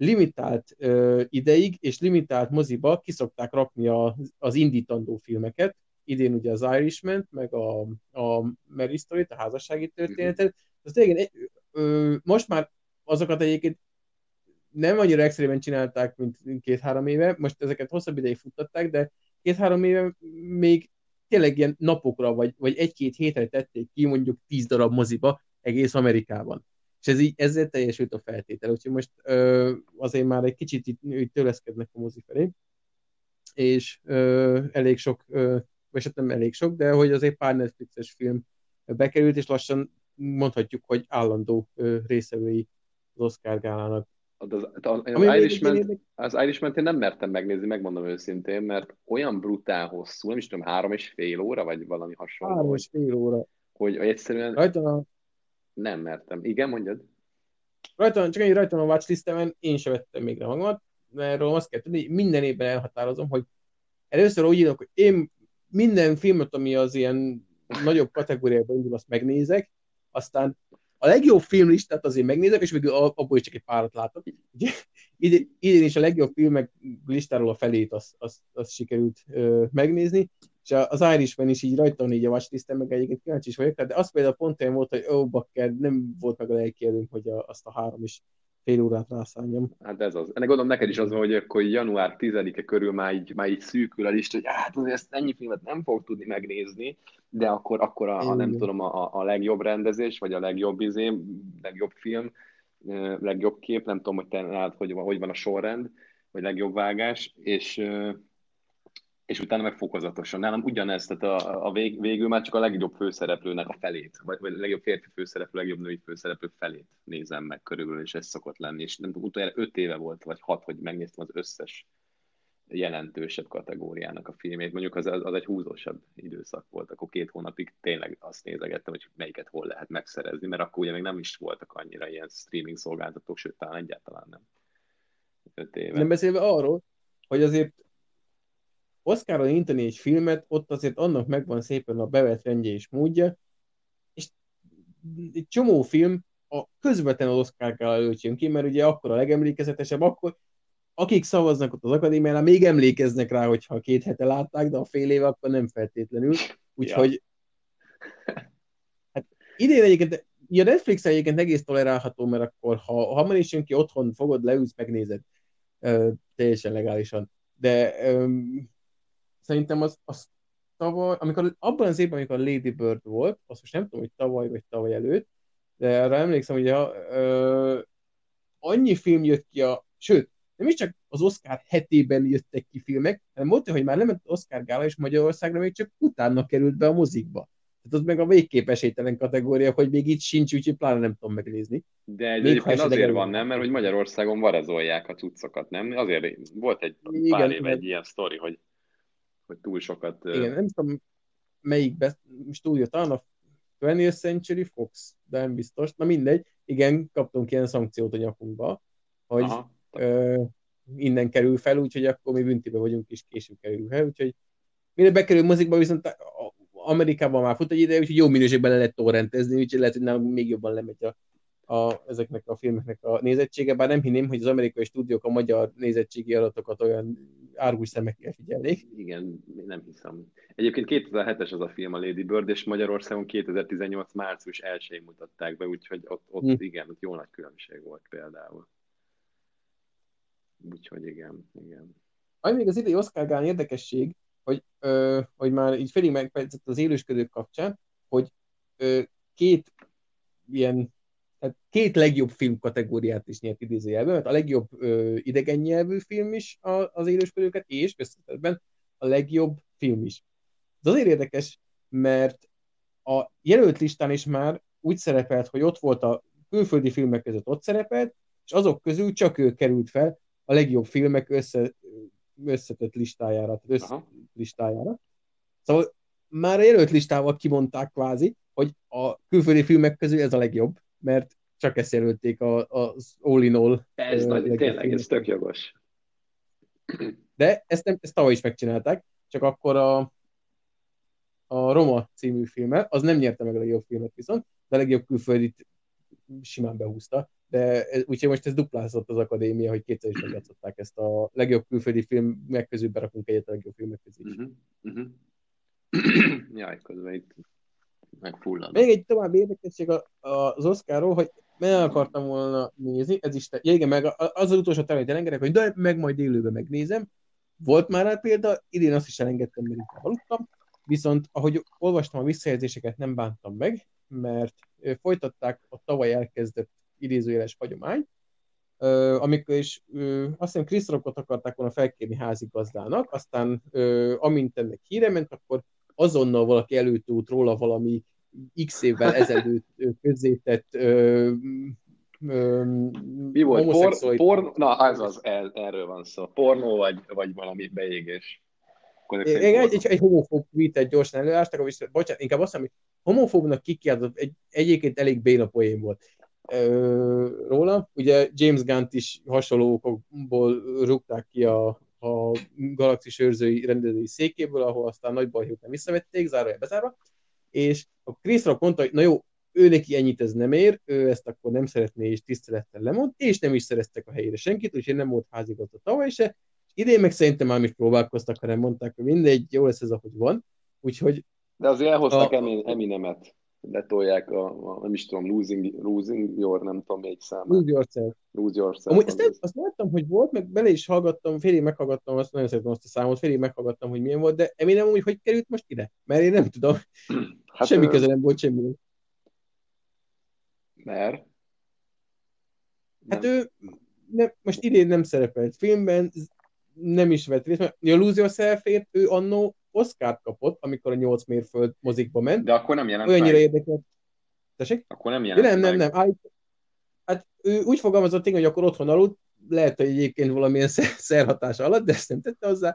limitált ö, ideig és limitált moziba kiszokták rakni a, az indítandó filmeket, idén ugye az Irishman, meg a, a Mary story a házassági történetet, az tényleg, ö, most már azokat egyébként nem annyira extrémen csinálták, mint két-három éve, most ezeket hosszabb ideig futtatták, de két-három éve még tényleg ilyen napokra, vagy, vagy egy-két hétre tették ki mondjuk tíz darab moziba egész Amerikában. És ez így, ezzel teljesült a feltétel. Úgyhogy most ö, azért már egy kicsit itt, itt tőleszkednek a mozi felé, és ö, elég sok, ö, vagy hát nem elég sok, de hogy azért pár Netflixes film bekerült, és lassan mondhatjuk, hogy állandó ö, részevői az Oscar gálának. Az, az, az, az egy Irishman, az Irishman én nem mertem megnézni, megmondom őszintén, mert olyan brutál hosszú, nem is tudom, három és fél óra, vagy valami hasonló, Három hogy, és fél óra. hogy egyszerűen Rajta nem mertem. Igen, mondjad? rajta van, csak egy rajta van a watchlistemen, én sem vettem még rá magamat, mert erről azt kell tudni, minden évben elhatározom, hogy először úgy írok, hogy én minden filmet, ami az ilyen nagyobb kategóriában indul, azt megnézek, aztán a legjobb filmlistát azért megnézek, és végül abból is csak egy párat látok. Idén, is a legjobb filmek listáról a felét azt, azt, azt sikerült ö, megnézni, és az Irishman is így rajta van így a watchlisten, meg egyébként kíváncsi is vagyok, de az például pont olyan volt, hogy ó, bakker, nem volt meg a lelkielőnk, hogy a, azt a három is fél órát rászálljam. Hát ez az. Ennek gondolom neked is az van, hogy akkor január 10-e körül már így, már így szűkül a lista, hogy hát azért ezt ennyi filmet nem fog tudni megnézni, de akkor, akkor a, a nem tudom, a, a legjobb rendezés, vagy a legjobb izé, legjobb film, legjobb kép, nem tudom, hogy te látod, hogy, hogy van a sorrend, vagy legjobb vágás, és és utána meg fokozatosan. Nálam ugyanez, tehát a, a vég, végül már csak a legjobb főszereplőnek a felét, vagy, vagy a legjobb férfi főszereplő, legjobb női főszereplő felét nézem meg körülbelül, és ez szokott lenni. És nem tudom, utoljára öt éve volt, vagy hat, hogy megnéztem az összes jelentősebb kategóriának a filmét. Mondjuk az, az egy húzósabb időszak volt, akkor két hónapig tényleg azt nézegettem, hogy melyiket hol lehet megszerezni, mert akkor ugye még nem is voltak annyira ilyen streaming szolgáltatók, sőt, talán egyáltalán nem. Öt éve. Nem beszélve arról, hogy azért Oszkáron inteni egy filmet, ott azért annak megvan szépen a bevett rendje és módja, és egy csomó film a közvetlen Oscar előtt jön ki, mert ugye akkor a legemlékezetesebb, akkor akik szavaznak ott az akadémiánál, még emlékeznek rá, hogyha két hete látták, de a fél éve akkor nem feltétlenül. Úgyhogy ja. hát idén egyébként, a Netflix egyébként egész tolerálható, mert akkor ha hamar is jön ki, otthon fogod, leülsz, megnézed uh, teljesen legálisan. De szerintem az, az tavaly, amikor abban az évben, amikor a Lady Bird volt, azt most nem tudom, hogy tavaly vagy tavaly előtt, de erre emlékszem, hogy a, ö, annyi film jött ki a, sőt, nem is csak az Oscar hetében jöttek ki filmek, hanem mondta, hogy már nem ment Oscar gála, és Magyarországra még csak utána került be a mozikba. Tehát az meg a végképp esélytelen kategória, hogy még itt sincs, úgyhogy pláne nem tudom megnézni. De ez egyébként azért van, nem? Mert hogy Magyarországon varezolják a cuccokat, nem? Azért volt egy Igen, pár éve egy ilyen sztori, hogy hogy túl sokat... Igen, nem tudom, melyik be, jött, talán a 20th Century Fox, de nem biztos. Na mindegy, igen, kaptunk ilyen szankciót a nyakunkba, hogy ö, innen kerül fel, úgyhogy akkor mi büntibe vagyunk, és később kerül fel, úgyhogy mire bekerül mozikba, viszont Amerikában már fut egy ide, úgyhogy jó minőségben le lehet torrentezni, úgyhogy lehet, hogy nem még jobban lemegy a a, ezeknek a filmeknek a nézettsége, bár nem hinném, hogy az amerikai stúdiók a magyar nézettségi adatokat olyan árgus szemekkel figyelnék. Igen, nem hiszem. Egyébként 2007-es az a film a Lady Bird, és Magyarországon 2018 március 1 mutatták be, úgyhogy ott, ott hm. igen, ott jó nagy különbség volt például. Úgyhogy igen, igen. Ami még az idei Oscar Gán érdekesség, hogy, ö, hogy már így félig megpercett az élősködők kapcsán, hogy ö, két ilyen tehát két legjobb film kategóriát is nyert idézőjelben, mert a legjobb ö, idegen nyelvű film is a, az élősködőket, és köztetetben a legjobb film is. Ez azért érdekes, mert a jelölt listán is már úgy szerepelt, hogy ott volt a külföldi filmek között ott szerepelt, és azok közül csak ő került fel a legjobb filmek össze, összetett listájára, tehát össze listájára. Szóval már a jelölt listával kimondták kvázi, hogy a külföldi filmek közül ez a legjobb, mert csak ezt jelölték az all in all. Ez nagy, tényleg, ez tök jogos. De ezt, nem, ezt tavaly is megcsinálták, csak akkor a, a Roma című filme, az nem nyerte meg a legjobb filmet viszont, de a legjobb külföldit simán behúzta. De úgyhogy most ez duplázott az akadémia, hogy kétszer is megjátszották ezt a legjobb külföldi film, meg közül berakunk egyet a legjobb filmek közé is. Uh-huh. Uh-huh. Jaj, közben itt megfullad. Még egy további érdekesség az Oscarról, hogy meg akartam volna nézni, ez is, te, ja, igen, meg az az utolsó terület elengedek, hogy de meg majd élőben megnézem. Volt már rá példa, idén azt is elengedtem, mert inkább aludtam, viszont ahogy olvastam a visszajelzéseket, nem bántam meg, mert folytatták a tavaly elkezdett idézőjeles hagyomány, amikor is azt hiszem Chris Rockot akarták volna felkérni házigazdának, aztán amint ennek híre ment, akkor azonnal valaki előtt róla valami x évvel ezelőtt közzétett ö, ö, Mi volt? Por, porn, na, ez az, el, erről van szó. Pornó vagy, vagy valami beégés. Egy, egy, egy homofób tweetet gyorsan előástak, és bocsánat, inkább azt mondom, hogy homofóbnak kikiáltott, egy, egyébként elég béna poén volt ö, róla. Ugye James Gunn-t is hasonló okokból rúgták ki a, a galaxis őrzői rendezői székéből, ahol aztán nagy baj nem visszavették, zárója bezárva és a Chris Rock mondta, hogy na jó, ő neki ennyit ez nem ér, ő ezt akkor nem szeretné, és tisztelettel lemond, és nem is szereztek a helyére senkit, úgyhogy nem volt házigazda tavaly se. Idén meg szerintem már is próbálkoztak, hanem mondták, hogy mindegy, jó lesz ez, ahogy van. Úgyhogy... De azért elhoztak a... Eminemet letolják a, a, nem is tudom, losing, losing your, nem tudom még számát. Lose yourself. Lose yourself. Amúgy ezt nem, azt láttam, hogy volt, meg bele is hallgattam, félig meghallgattam, azt nagyon szeretem azt a számot, félig meghallgattam, hogy milyen volt, de Eminem úgy, hogy került most ide? Mert én nem tudom. Hát, semmi köze nem volt semmi. Mert? Hát ő ne, most idén nem szerepelt filmben, nem is vett részt, mert a Lose Yourself-ért ő annó Oscar kapott, amikor a nyolc mérföld mozikba ment. De akkor nem jelent Olyannyira meg. érdekelt. Tessék? Akkor nem jelent Nem, nem, nem. Állít, hát ő úgy fogalmazott hogy akkor otthon aludt, lehet, hogy egyébként valamilyen szerhatás alatt, de ezt nem tette hozzá.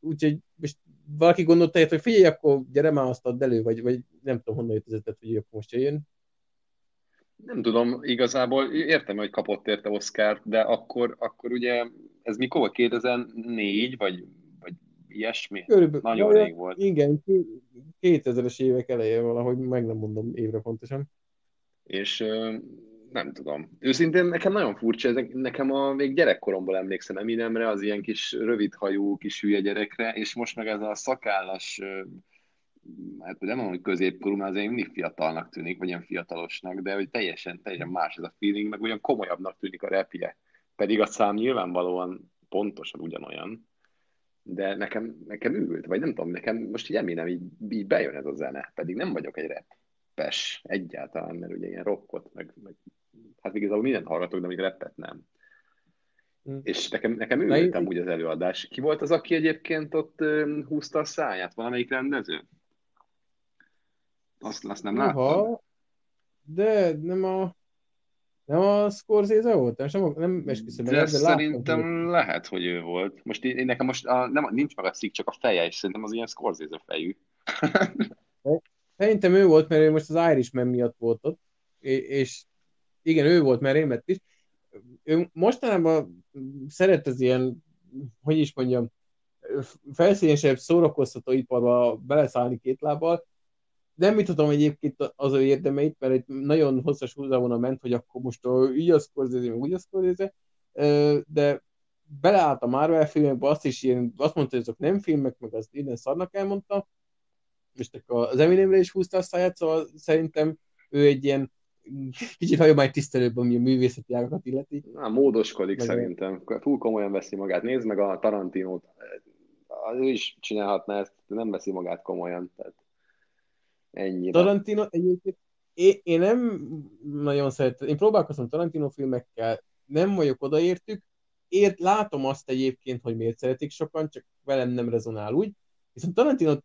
Úgyhogy most valaki gondolta, hogy figyelj, akkor gyere már azt add elő, vagy, vagy nem tudom, honnan jött ez hogy akkor most jöjjön. Nem tudom, igazából értem, hogy kapott érte Oscar, de akkor, akkor ugye ez mikor volt? 2004, vagy, vagy ilyesmi? Körülbelül, Nagyon rég volt. Igen, 2000-es évek eleje valahogy, meg nem mondom évre pontosan. És nem tudom. Őszintén nekem nagyon furcsa, ez nekem a, még gyerekkoromból emlékszem Eminemre, az ilyen kis rövidhajú, kis hülye gyerekre, és most meg ez a szakállas, hát nem mondom, hogy középkorú, mert azért mindig fiatalnak tűnik, vagy ilyen fiatalosnak, de hogy teljesen, teljesen más ez a feeling, meg olyan komolyabbnak tűnik a repje. Pedig a szám nyilvánvalóan pontosan ugyanolyan, de nekem, nekem ült, vagy nem tudom, nekem most így Eminem így, így bejön ez a zene, pedig nem vagyok egy rappes egyáltalán, mert ugye ilyen rockot, meg, meg hát igazából mindent hallgatok, de még rappet nem. Mm. És nekem, nekem ültem úgy az előadás. Ki volt az, aki egyébként ott húzta a száját? Valamelyik rendező? Azt, azt nem láttam. De nem a nem a Scorsese volt? Nem, nem, nem esküszöm de, de szerintem láttam, lehet, hogy ő volt. Most én, én nekem most a, nem, nincs meg a cikk, csak a feje, és szerintem az ilyen Scorsese fejű. Szerintem ő volt, mert ő most az Irishman miatt volt ott, és igen, ő volt, mert én lett is. Ő mostanában szeret az ilyen, hogy is mondjam, felszínesebb szórakoztató iparba beleszállni két lábbal. Nem mit tudom egyébként az ő érdemeit, mert egy nagyon hosszas húzavona ment, hogy akkor most így az Scorsese, meg úgy az Scorsese, de beleállt a Marvel filmekbe, azt is ilyen, azt mondta, hogy azok nem filmek, meg az innen szarnak elmondta, és az Eminemre is húzta a száját, szóval szerintem ő egy ilyen kicsit hagyomány tisztelőbb, ami a művészeti ágakat illeti. Na, módoskodik meg szerintem. Túl komolyan veszi magát. Nézd meg a Tarantinót. Ő is csinálhatná ezt, de nem veszi magát komolyan. Tehát ennyi. Tarantino egyébként én, én nem nagyon szeretem, én próbálkozom Tarantino filmekkel, nem vagyok odaértük, ért, látom azt egyébként, hogy miért szeretik sokan, csak velem nem rezonál úgy. Viszont Tarantino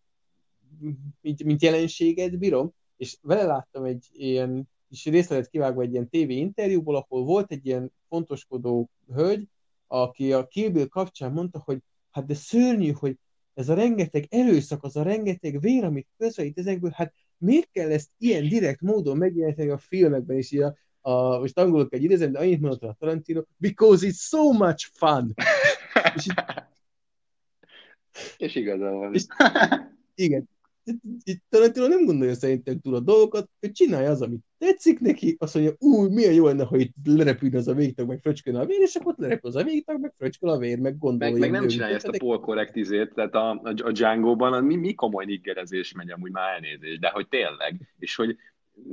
mint, mint jelenséget bírom, és vele láttam egy ilyen és részletet kivágva egy ilyen TV interjúból, ahol volt egy ilyen fontoskodó hölgy, aki a Kill Bill kapcsán mondta, hogy hát de szörnyű, hogy ez a rengeteg erőszak, az a rengeteg vér, amit közvetít ezekből, hát miért kell ezt ilyen direkt módon megjeleníteni a filmekben, és a, a, most angolok egy idézem, de annyit mondott a Tarantino, because it's so much fun. és, és igazán van. És, igen, Tarantino nem gondolja szerintem túl a dolgokat, ő csinálja az, amit tetszik neki, azt mondja, ú, milyen jó lenne, ha itt lerepülne az a végtag, meg fröcskölne a vér, és akkor lerepül az a végtag, meg fröcsköl a vér, meg gondolja. Meg, meg nem csinálja ezt a polkorrekt izét, tehát a, a, a Django-ban mi, mi komoly niggerezés megy amúgy már elnézés, de hogy tényleg, és hogy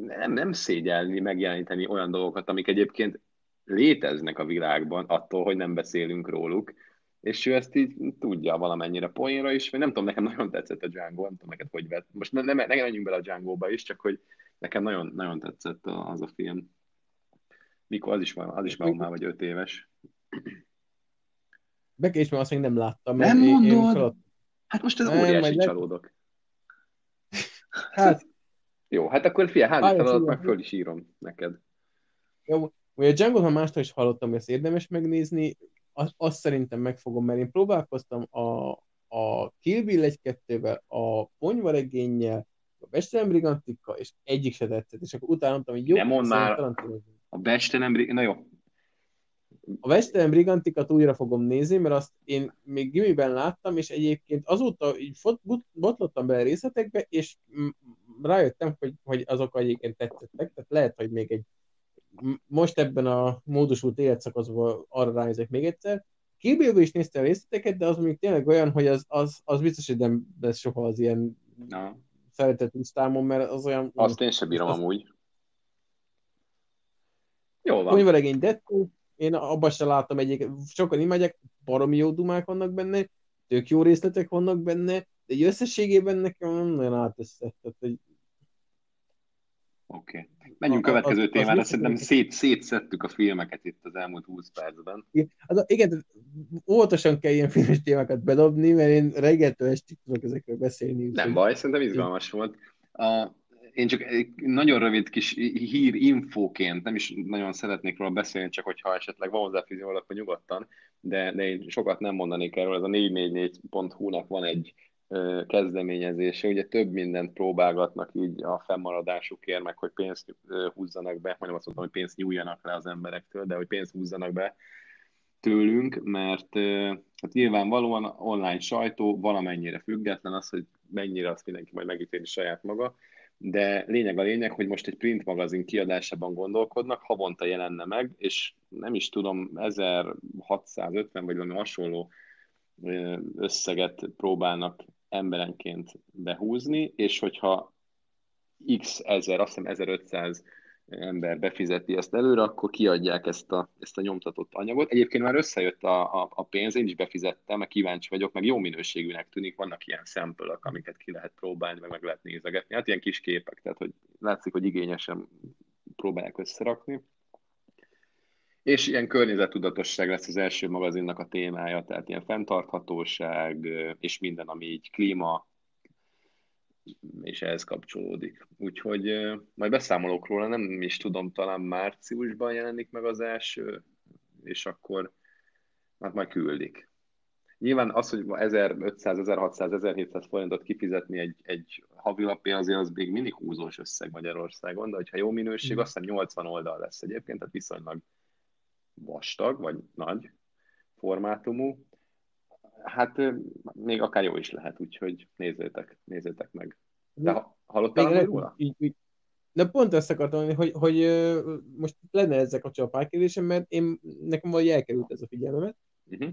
nem, nem szégyelni, megjeleníteni olyan dolgokat, amik egyébként léteznek a világban, attól, hogy nem beszélünk róluk, és ő ezt így tudja valamennyire poénra is, vagy nem tudom, nekem nagyon tetszett a Django, nem tudom neked, hogy vett. Most nem, nem, nem menjünk bele a Django-ba is, csak hogy nekem nagyon, nagyon tetszett az a film. Mikor az is van, az is van már vagy öt éves. Bekés, mert azt még nem láttam. Nem én, mondod? Én Hát most ez óriási csalódok. Hát. Jó, hát akkor fia, házi feladat, meg föl is írom neked. Jó, vagy a Django-t már mástól is hallottam, ezt érdemes megnézni azt, azt szerintem megfogom, mert én próbálkoztam a, a Kill Bill 1 2 a ponyvaregénnyel, a Bestelem Brigantika, és egyik se tetszett, és akkor utána mondtam, hogy jó, Nem mond már, a Bestelem na jó. A Bestelem Brigantikat újra fogom nézni, mert azt én még gimiben láttam, és egyébként azóta így botlottam bele részletekbe, és rájöttem, hogy, hogy azok egyébként tetszettek, tehát lehet, hogy még egy most ebben a módosult életszakaszban arra ránézek még egyszer. Kill is néztem a részleteket, de az még tényleg olyan, hogy az, az, az biztos, hogy nem lesz soha az ilyen Na. szeretett listámon, mert az olyan... Azt én sem bírom az... amúgy. Jó van. Könyveregény Deadpool, én abban sem láttam egyik, sokan imádják, baromi jó dumák vannak benne, tök jó részletek vannak benne, de egy összességében nekem nem nagyon össze. Tehát, hogy Oké. Okay. Menjünk a, következő az, témára, az szerintem szét, szétszettük a filmeket itt az elmúlt 20 percben. Igen, az, igen óvatosan kell ilyen filmes témákat bedobni, mert én reggeltől estig tudok ezekről beszélni. Nem baj, szerintem izgalmas volt. A, én csak egy nagyon rövid kis hír infóként, nem is nagyon szeretnék róla beszélni, csak hogyha esetleg van hozzáfűzni valaki nyugodtan, de, de én sokat nem mondanék erről, ez a 444.hu-nak van egy kezdeményezése, ugye több mindent próbálgatnak így a fennmaradásukért, meg hogy pénzt húzzanak be, majdnem azt mondtam, hogy pénzt nyújjanak le az emberektől, de hogy pénzt húzzanak be tőlünk, mert hát nyilvánvalóan online sajtó valamennyire független, az, hogy mennyire azt mindenki majd megítéli saját maga, de lényeg a lényeg, hogy most egy print magazin kiadásában gondolkodnak, havonta jelenne meg, és nem is tudom, 1650 vagy valami hasonló összeget próbálnak emberenként behúzni, és hogyha x ezer, azt hiszem 1500 ember befizeti ezt előre, akkor kiadják ezt a, ezt a nyomtatott anyagot. Egyébként már összejött a, a, a pénz, én is befizettem, meg kíváncsi vagyok, meg jó minőségűnek tűnik, vannak ilyen szempölök, amiket ki lehet próbálni, meg meg lehet nézegetni. Hát ilyen kis képek, tehát hogy látszik, hogy igényesen próbálják összerakni. És ilyen környezettudatosság lesz az első magazinnak a témája, tehát ilyen fenntarthatóság, és minden, ami így klíma, és ehhez kapcsolódik. Úgyhogy majd beszámolok róla, nem is tudom, talán márciusban jelenik meg az első, és akkor hát majd küldik. Nyilván az, hogy 1500, 1600, 1700 forintot kifizetni egy, egy havilapé, azért az még mindig húzós összeg Magyarországon, de hogyha jó minőség, mm. azt hiszem 80 oldal lesz egyébként, tehát viszonylag vastag, vagy nagy formátumú, hát még akár jó is lehet, úgyhogy nézzétek, nézzétek meg. De hallottál még róla? Így, így, de pont ezt akartam mondani, hogy, hogy most lenne ezzel kapcsolatban párkérdésem, mert én, nekem valahogy elkerült ez a figyelmemet. Uh-huh.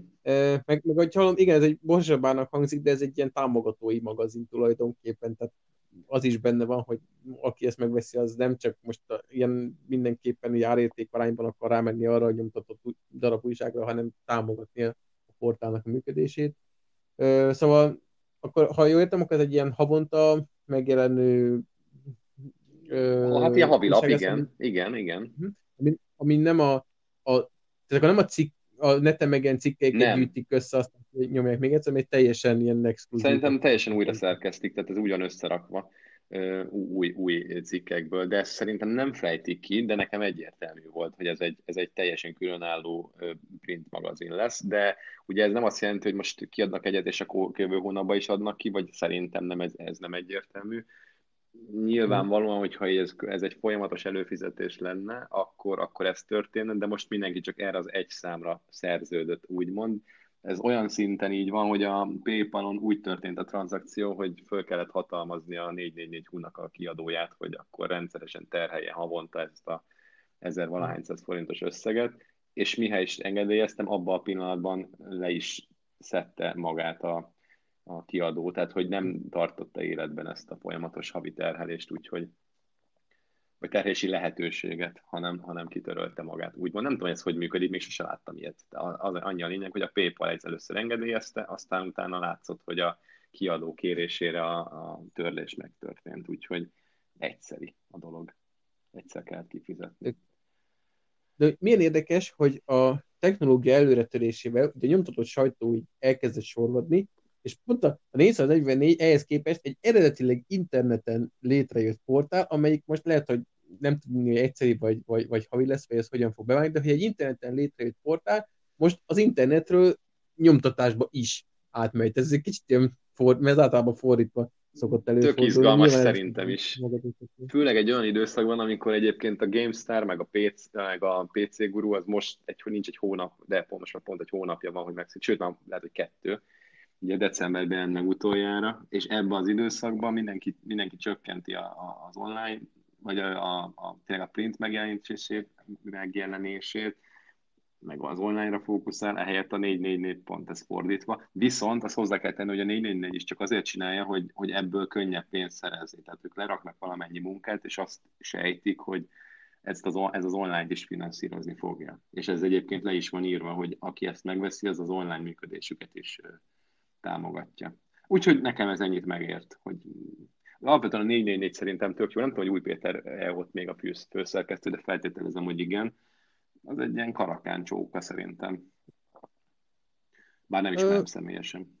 Meg, meg ahogy hallom, igen, ez egy borzsabának hangzik, de ez egy ilyen támogatói magazin tulajdonképpen, tehát az is benne van, hogy aki ezt megveszi, az nem csak most a, ilyen mindenképpen így árértékarányban akar rámenni arra, hogy nyomtatott darab újságra, hanem támogatni a portálnak a működését. Szóval, akkor, ha jól értem, akkor ez egy ilyen havonta megjelenő Hát ilyen havilap, igen. igen, igen. Mhm. Ami, ami nem a, a akkor nem a cikk, a neten meg ilyen cikkeiket gyűjtik össze, azt nyomják még egyszer, mert teljesen ilyen exkluzív. Szerintem teljesen újra szerkesztik, tehát ez ugyan összerakva új, új cikkekből, de ezt szerintem nem fejtik ki, de nekem egyértelmű volt, hogy ez egy, ez egy teljesen különálló print magazin lesz, de ugye ez nem azt jelenti, hogy most kiadnak egyet, és akkor jövő hónapban is adnak ki, vagy szerintem nem ez, ez nem egyértelmű. Nyilvánvalóan, hogyha ez, ez egy folyamatos előfizetés lenne, akkor, akkor ez történne, de most mindenki csak erre az egy számra szerződött, úgymond. Ez olyan szinten így van, hogy a PayPal-on úgy történt a tranzakció, hogy föl kellett hatalmazni a 444 húnak a kiadóját, hogy akkor rendszeresen terhelje havonta ezt a 1000 valahány forintos összeget, és mihely is engedélyeztem, abban a pillanatban le is szedte magát a, a kiadó, tehát hogy nem tartotta életben ezt a folyamatos havi terhelést, úgyhogy vagy terhési lehetőséget, hanem, hanem kitörölte magát. Úgymond nem tudom, hogy ez hogy működik, még sosem láttam ilyet. De az annyi a lényeg, hogy a PayPal egy először engedélyezte, aztán utána látszott, hogy a kiadó kérésére a, a törlés megtörtént, úgyhogy egyszeri a dolog. Egyszer kellett kifizetni. De milyen érdekes, hogy a technológia előretörésével ugye a nyomtatott sajtó így elkezdett sorvadni, és pont a 444 ehhez képest egy eredetileg interneten létrejött portál, amelyik most lehet, hogy nem tudom, hogy egyszerű vagy, vagy, vagy havi lesz, vagy ez hogyan fog beválni, de hogy egy interneten létrejött portál most az internetről nyomtatásba is átmegy. Ez egy kicsit ilyen, for, mert általában fordítva szokott előfordulni. Tök izgalmas Nyilván szerintem is. Főleg egy olyan időszakban, amikor egyébként a GameStar, meg a PC, meg a PC Guru, az most egy, nincs egy hónap, de pont most már pont egy hónapja van, hogy megszűnt, sőt, már lehet, hogy kettő, ugye decemberben jelent meg utoljára, és ebben az időszakban mindenki, mindenki csökkenti a, a, az online vagy a, a, a, tényleg a print megjelenítését, megjelenését, meg az online-ra fókuszál, ehelyett a 444 pont ez fordítva. Viszont azt hozzá kell tenni, hogy a 444 is csak azért csinálja, hogy, hogy ebből könnyebb pénzt szerezni. Tehát ők leraknak valamennyi munkát, és azt sejtik, hogy ezt az, ez az online is finanszírozni fogja. És ez egyébként le is van írva, hogy aki ezt megveszi, az az online működésüket is támogatja. Úgyhogy nekem ez ennyit megért, hogy Alapvetően a 444 szerintem tök jó. Nem tudom, hogy Új Péter -e ott még a főszerkesztő, de feltételezem, hogy igen. Az egy ilyen karakán csóka szerintem. Bár nem ismerem Ö... személyesen.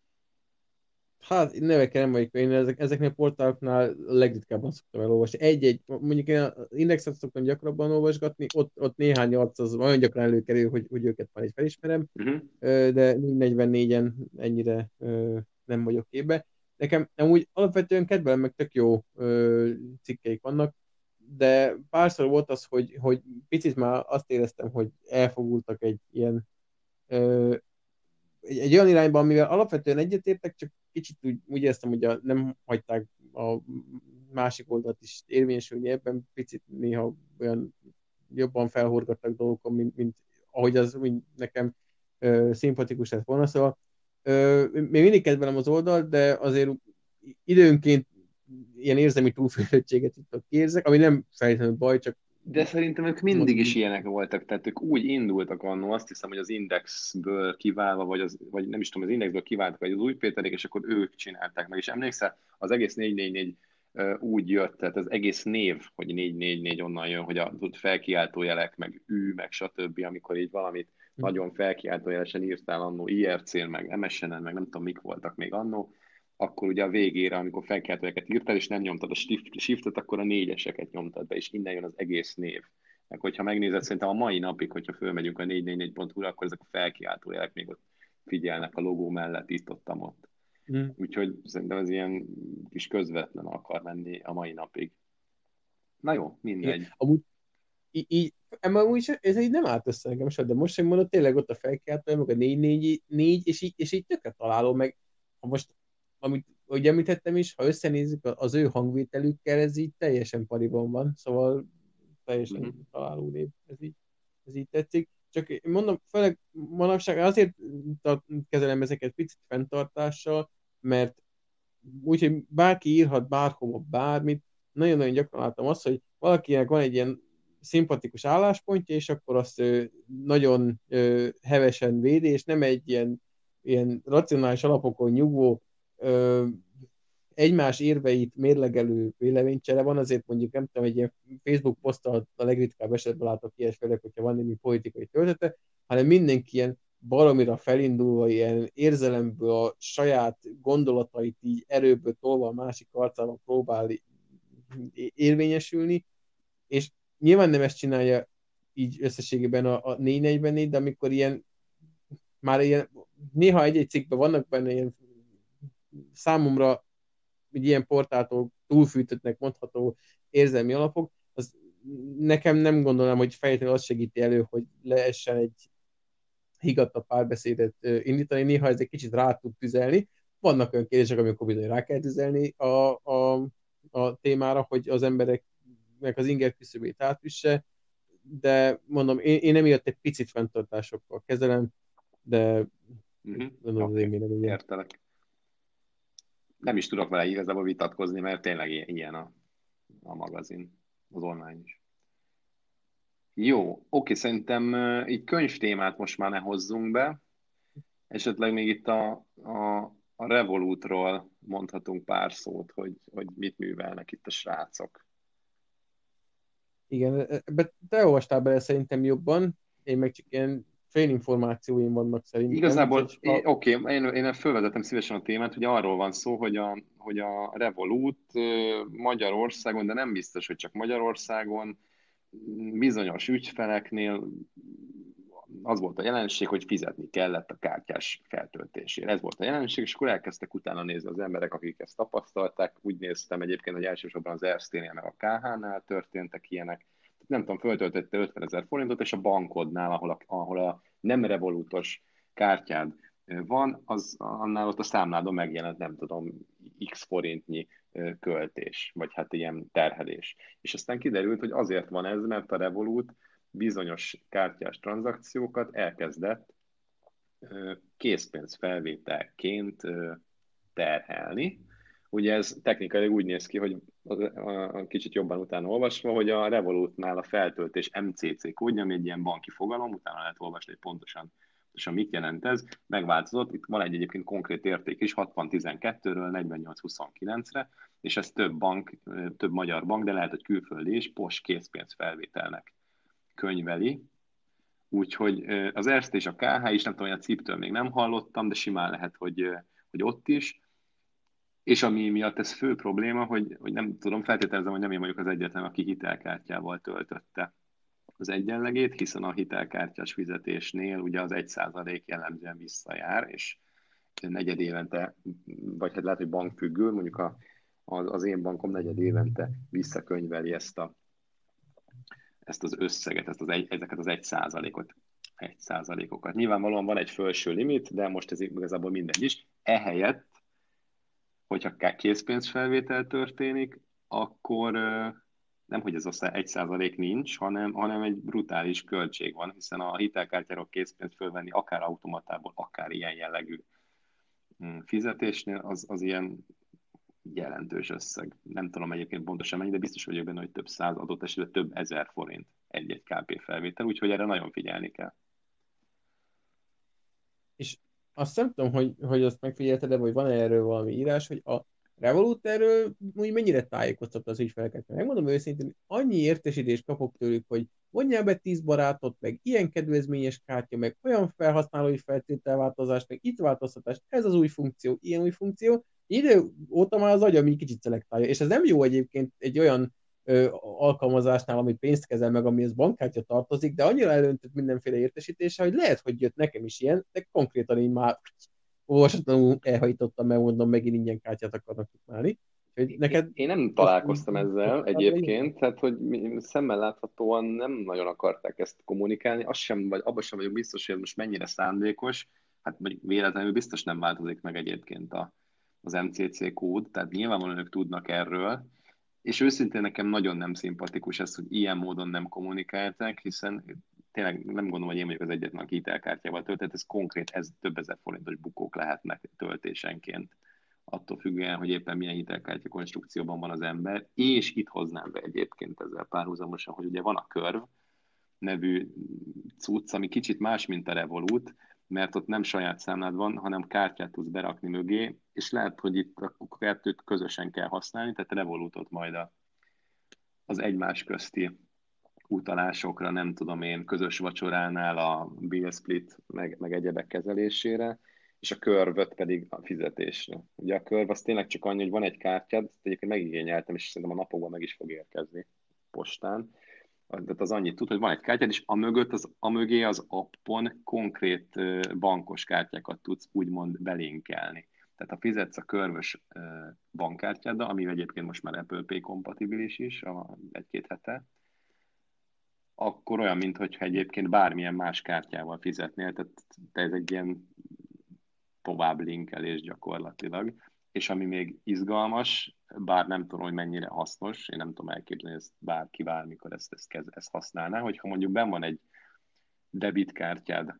Hát nevekkel nem vagyok, én ezek, ezeknél a portáloknál legritkábban szoktam elolvasni. Egy-egy, mondjuk én az indexet szoktam gyakrabban olvasgatni, ott, ott néhány arc az nagyon gyakran előkerül, hogy, hogy őket már egy felismerem, uh-huh. de 44-en ennyire nem vagyok képbe. Nekem úgy alapvetően kedvelem, meg tök jó cikkeik vannak, de párszor volt az, hogy, hogy picit már azt éreztem, hogy elfogultak egy ilyen egy, egy olyan irányban, amivel alapvetően egyetértek, csak kicsit úgy, úgy éreztem, hogy a, nem hagyták a másik oldalt is érvényesülni ebben, picit néha olyan jobban felhorgattak dolgokon, mint, mint ahogy az mint nekem ö, szimpatikus lett volna. Szóval ö, még mindig kedvelem az oldalt, de azért időnként ilyen érzelmi túlfűtöttséget itt érzek, ami nem feltétlenül baj, csak de szerintem ők mindig is ilyenek voltak, tehát ők úgy indultak annó, azt hiszem, hogy az Indexből kiválva, vagy, az, vagy nem is tudom, az Indexből kiváltak, vagy az új Péterék, és akkor ők csinálták meg. És emlékszel, az egész 444 úgy jött, tehát az egész név, hogy 444 onnan jön, hogy a felkiáltó jelek, meg ű, meg stb., amikor így valamit hm. nagyon felkiáltójelesen írtál annó IRC-n, meg MSN-en, meg nem tudom, mik voltak még annó, akkor ugye a végére, amikor felkeltőeket írtál, és nem nyomtad a shiftet, akkor a négyeseket nyomtad be, és innen jön az egész név. Meg hogyha megnézed, szerintem a mai napig, hogyha fölmegyünk a 444.hu-ra, akkor ezek a felkiáltó jelek még ott figyelnek a logó mellett, itt ott, ott. Mm. Úgyhogy szerintem ez ilyen kis közvetlen akar menni a mai napig. Na jó, mindegy. Amúgy, így, így amúgy ez így nem állt össze nekem de most sem mondod, tényleg ott a felkiáltó, meg a 444, és így, és így tökre találom, meg ha most amit ugye említettem is, ha összenézzük az ő hangvételükkel, ez így teljesen pariban van, szóval teljesen mm-hmm. találó név, ez így, ez így tetszik. Csak mondom, főleg manapság azért kezelem ezeket picit fenntartással, mert úgyhogy bárki írhat bárhova bármit, nagyon-nagyon gyakran láttam azt, hogy valakinek van egy ilyen szimpatikus álláspontja, és akkor azt ő nagyon ö, hevesen védi, és nem egy ilyen, ilyen racionális alapokon nyugvó ö, egymás érveit mérlegelő véleménycsere van, azért mondjuk nem tudom, egy ilyen Facebook poszttal a legritkább esetben látok ilyesfélek, hogyha van némi politikai töltete, hanem mindenki ilyen baromira felindulva, ilyen érzelemből a saját gondolatait így erőből tolva a másik arcában próbál érvényesülni, és nyilván nem ezt csinálja így összességében a, a 444, de amikor ilyen már ilyen, néha egy-egy cikkben vannak benne ilyen számomra egy ilyen portáltól túlfűtöttnek mondható érzelmi alapok, az nekem nem gondolom, hogy fejletlenül azt segíti elő, hogy lehessen egy higgadtabb párbeszédet indítani, néha ez egy kicsit rá tud tüzelni. Vannak olyan kérdések, amikor bizony rá kell tüzelni a, a, a témára, hogy az embereknek az inger küszöbét átüsse, de mondom, én, én emiatt egy picit fenntartásokkal kezelem, de gondolom okay. az én véleményem. Értelek nem is tudok vele igazából vitatkozni, mert tényleg ilyen a, a magazin, az online is. Jó, oké, szerintem így könyvtémát most már ne hozzunk be. Esetleg még itt a, a, a Revolutról mondhatunk pár szót, hogy, hogy mit művelnek itt a srácok. Igen, te olvastál bele szerintem jobban, én meg csak ilyen félinformációim vannak szerintem. Igazából, a... oké, okay, én, én felvezetem szívesen a témát, hogy arról van szó, hogy a, hogy a Revolut Magyarországon, de nem biztos, hogy csak Magyarországon, bizonyos ügyfeleknél az volt a jelenség, hogy fizetni kellett a kártyás feltöltésére. Ez volt a jelenség, és akkor elkezdtek utána nézni az emberek, akik ezt tapasztalták. Úgy néztem egyébként, hogy elsősorban az Erszténél meg a KH-nál történtek ilyenek nem tudom, föltöltötte 50 ezer forintot, és a bankodnál, ahol a, ahol a nem revolútos kártyád van, az annál ott a számládon megjelent, nem tudom, x forintnyi költés, vagy hát ilyen terhelés. És aztán kiderült, hogy azért van ez, mert a Revolut bizonyos kártyás tranzakciókat elkezdett készpénzfelvételként terhelni, Ugye ez technikailag úgy néz ki, hogy a, kicsit jobban utána olvasva, hogy a Revolutnál a feltöltés MCC kódja, ami egy ilyen banki fogalom, utána lehet olvasni, hogy pontosan, pontosan mit jelent ez, megváltozott, itt van egy egyébként konkrét érték is, 60-12-ről 48-29-re, és ez több bank, több magyar bank, de lehet, hogy külföldi is, POS készpénzfelvételnek könyveli. Úgyhogy az Erste és a KH is, nem tudom, hogy a CIP-től még nem hallottam, de simán lehet, hogy, hogy ott is. És ami miatt ez fő probléma, hogy, hogy nem tudom, feltételezem, hogy nem én vagyok az egyetlen, aki hitelkártyával töltötte az egyenlegét, hiszen a hitelkártyás fizetésnél ugye az 1% jellemzően visszajár, és negyed évente, vagy hát lehet, hogy bankfüggő, mondjuk a, az, az én bankom negyed évente visszakönyveli ezt, a, ezt az összeget, ezt az egy, ezeket az egy százalékot, egy százalékokat. Nyilvánvalóan van egy felső limit, de most ez igazából mindegy is. Ehelyett, hogyha készpénzfelvétel történik, akkor nem, hogy ez az egy százalék nincs, hanem, hanem egy brutális költség van, hiszen a hitelkártyáról készpénzt fölvenni akár automatából, akár ilyen jellegű mm, fizetésnél, az, az ilyen jelentős összeg. Nem tudom egyébként pontosan mennyi, de biztos vagyok benne, hogy több száz adott esetben több ezer forint egy-egy KP felvétel, úgyhogy erre nagyon figyelni kell. Azt nem tudom, hogy, hogy azt megfigyelted, vagy van erről valami írás, hogy a Revolut erről úgy mennyire tájékoztatta az ügyfeleket. Megmondom őszintén, annyi értesítést kapok tőlük, hogy vonjál be tíz barátot, meg ilyen kedvezményes kártya, meg olyan felhasználói feltételváltozás, meg itt változtatás, ez az új funkció, ilyen új funkció. Idő óta már az agyam így kicsit szelektálja, és ez nem jó egyébként egy olyan ö, alkalmazásnál, ami pénzt kezel meg, amihez bankkártya tartozik, de annyira elöntött mindenféle értesítése, hogy lehet, hogy jött nekem is ilyen, de konkrétan így már olvasatlanul elhajtottam, mert mondom, megint ingyen kártyát akarnak tudni. Neked... Én nem találkoztam ezzel egyébként, tehát hogy szemmel láthatóan nem nagyon akarták ezt kommunikálni, azt sem, vagy abban sem vagyok biztos, hogy most mennyire szándékos, hát véletlenül biztos nem változik meg egyébként a, az MCC kód, tehát nyilvánvalóan ők tudnak erről, és őszintén nekem nagyon nem szimpatikus ez, hogy ilyen módon nem kommunikálták, hiszen tényleg nem gondolom, hogy én vagyok az egyetlen, aki hitelkártyával töltött, ez konkrét, ez több ezer forintos bukók lehetnek töltésenként, attól függően, hogy éppen milyen hitelkártya konstrukcióban van az ember, és itt hoznám be egyébként ezzel párhuzamosan, hogy ugye van a Curve nevű cucc, ami kicsit más, mint a Revolut, mert ott nem saját számlád van, hanem kártyát tudsz berakni mögé, és lehet, hogy itt a kettőt közösen kell használni, tehát Revolutot majd a, az egymás közti utalásokra, nem tudom én, közös vacsoránál a bill split, meg, meg egyebek kezelésére, és a körvöt pedig a fizetésre. Ugye a körv az tényleg csak annyi, hogy van egy kártyád, ezt egyébként megigényeltem, és szerintem a napokban meg is fog érkezni postán. Tehát az annyit tud, hogy van egy kártyád, és a mögött, az, a mögé az appon konkrét bankos kártyákat tudsz úgymond belinkelni. Tehát ha fizetsz a körvös bankkártyáddal, ami egyébként most már Apple Pay kompatibilis is, egy-két hete, akkor olyan, mintha egyébként bármilyen más kártyával fizetnél, tehát ez egy ilyen tovább linkelés gyakorlatilag. És ami még izgalmas, bár nem tudom, hogy mennyire hasznos, én nem tudom elképzelni, ezt bárki bármikor ezt, ezt, ezt, ezt használná, hogyha mondjuk ben van egy debitkártyád,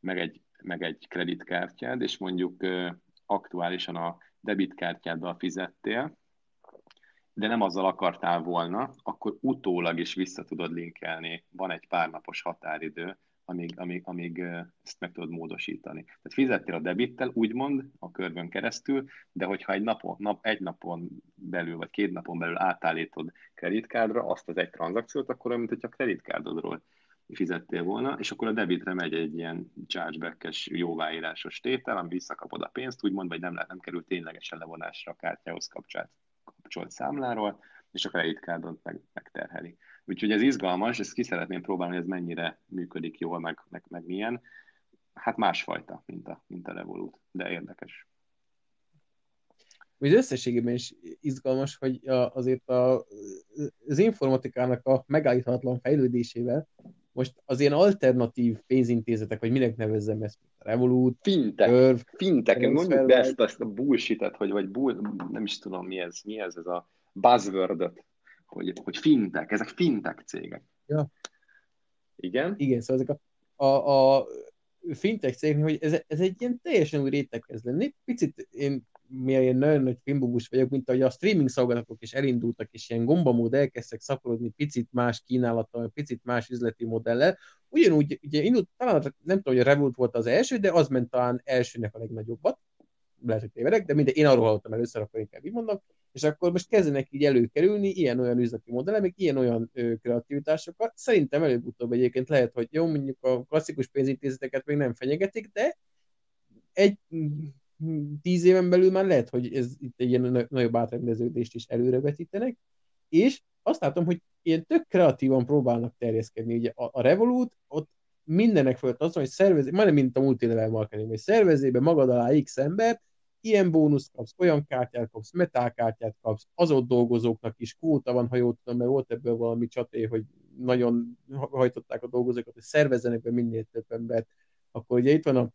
meg egy, meg egy kreditkártyád, és mondjuk aktuálisan a debitkártyáddal fizettél, de nem azzal akartál volna, akkor utólag is vissza tudod linkelni. Van egy pár napos határidő, amíg, amíg, amíg ezt meg tudod módosítani. Tehát fizettél a debittel, úgymond, a körben keresztül, de hogyha egy napon, nap, egy napon belül, vagy két napon belül átállítod kreditkádra azt az egy tranzakciót, akkor olyan, mint hogyha a kreditkádodról fizettél volna, és akkor a debitre megy egy ilyen chargeback-es jóváírásos tétel, ami visszakapod a pénzt, úgymond, vagy nem, nem kerül ténylegesen levonásra a kártyához kapcsolat kapcsolt számláról, és a kreditkádot meg, megterheli. Úgyhogy ez izgalmas, ezt ki szeretném próbálni, hogy ez mennyire működik jól, meg, meg, meg milyen. Hát másfajta, mint a, mint a Revolut, de érdekes. Az összességében is izgalmas, hogy azért a, az informatikának a megállíthatatlan fejlődésével most az ilyen alternatív pénzintézetek, vagy minek nevezzem ezt, Revolut, Fintek, Curve, fintek, mondjuk be ezt, ezt a bullshit hogy vagy bull, nem is tudom mi ez, mi ez, ez a buzzword hogy, hogy fintek, ezek fintek cégek. Ja. Igen? Igen, szóval ezek a, a, a fintech cégek, hogy ez, ez egy ilyen teljesen új réteg kezd lenni. Picit én mivel én nagyon nagy filmbubus vagyok, mint ahogy a streaming szolgáltatók is elindultak, és ilyen gombamód elkezdtek szaporodni picit más kínálattal, picit más üzleti modellel. Ugyanúgy, ugye indult, talán nem tudom, hogy a Revolt volt az első, de az ment talán elsőnek a legnagyobbat, lehet, hogy tévedek, de minden, én arról hallottam először, akkor inkább így mondom, és akkor most kezdenek így előkerülni ilyen-olyan üzleti modellek, ilyen-olyan kreativitásokat. Szerintem előbb-utóbb egyébként lehet, hogy jó, mondjuk a klasszikus pénzintézeteket még nem fenyegetik, de egy tíz éven belül már lehet, hogy ez itt egy ilyen nagyobb átrendeződést is előrevetítenek, és azt látom, hogy ilyen tök kreatívan próbálnak terjeszkedni. Ugye a, a Revolut, ott mindenek fölött az, hogy szervezi, majdnem mint a multilevel marketing, hogy szervezébe magad alá X ember, ilyen bónusz kapsz, olyan kártyát kapsz, metálkártyát kapsz, az ott dolgozóknak is kvóta van, ha jól tudom, mert volt ebből valami csaté, hogy nagyon hajtották a dolgozókat, hogy szervezzenek be minél több embert. Akkor ugye itt van a,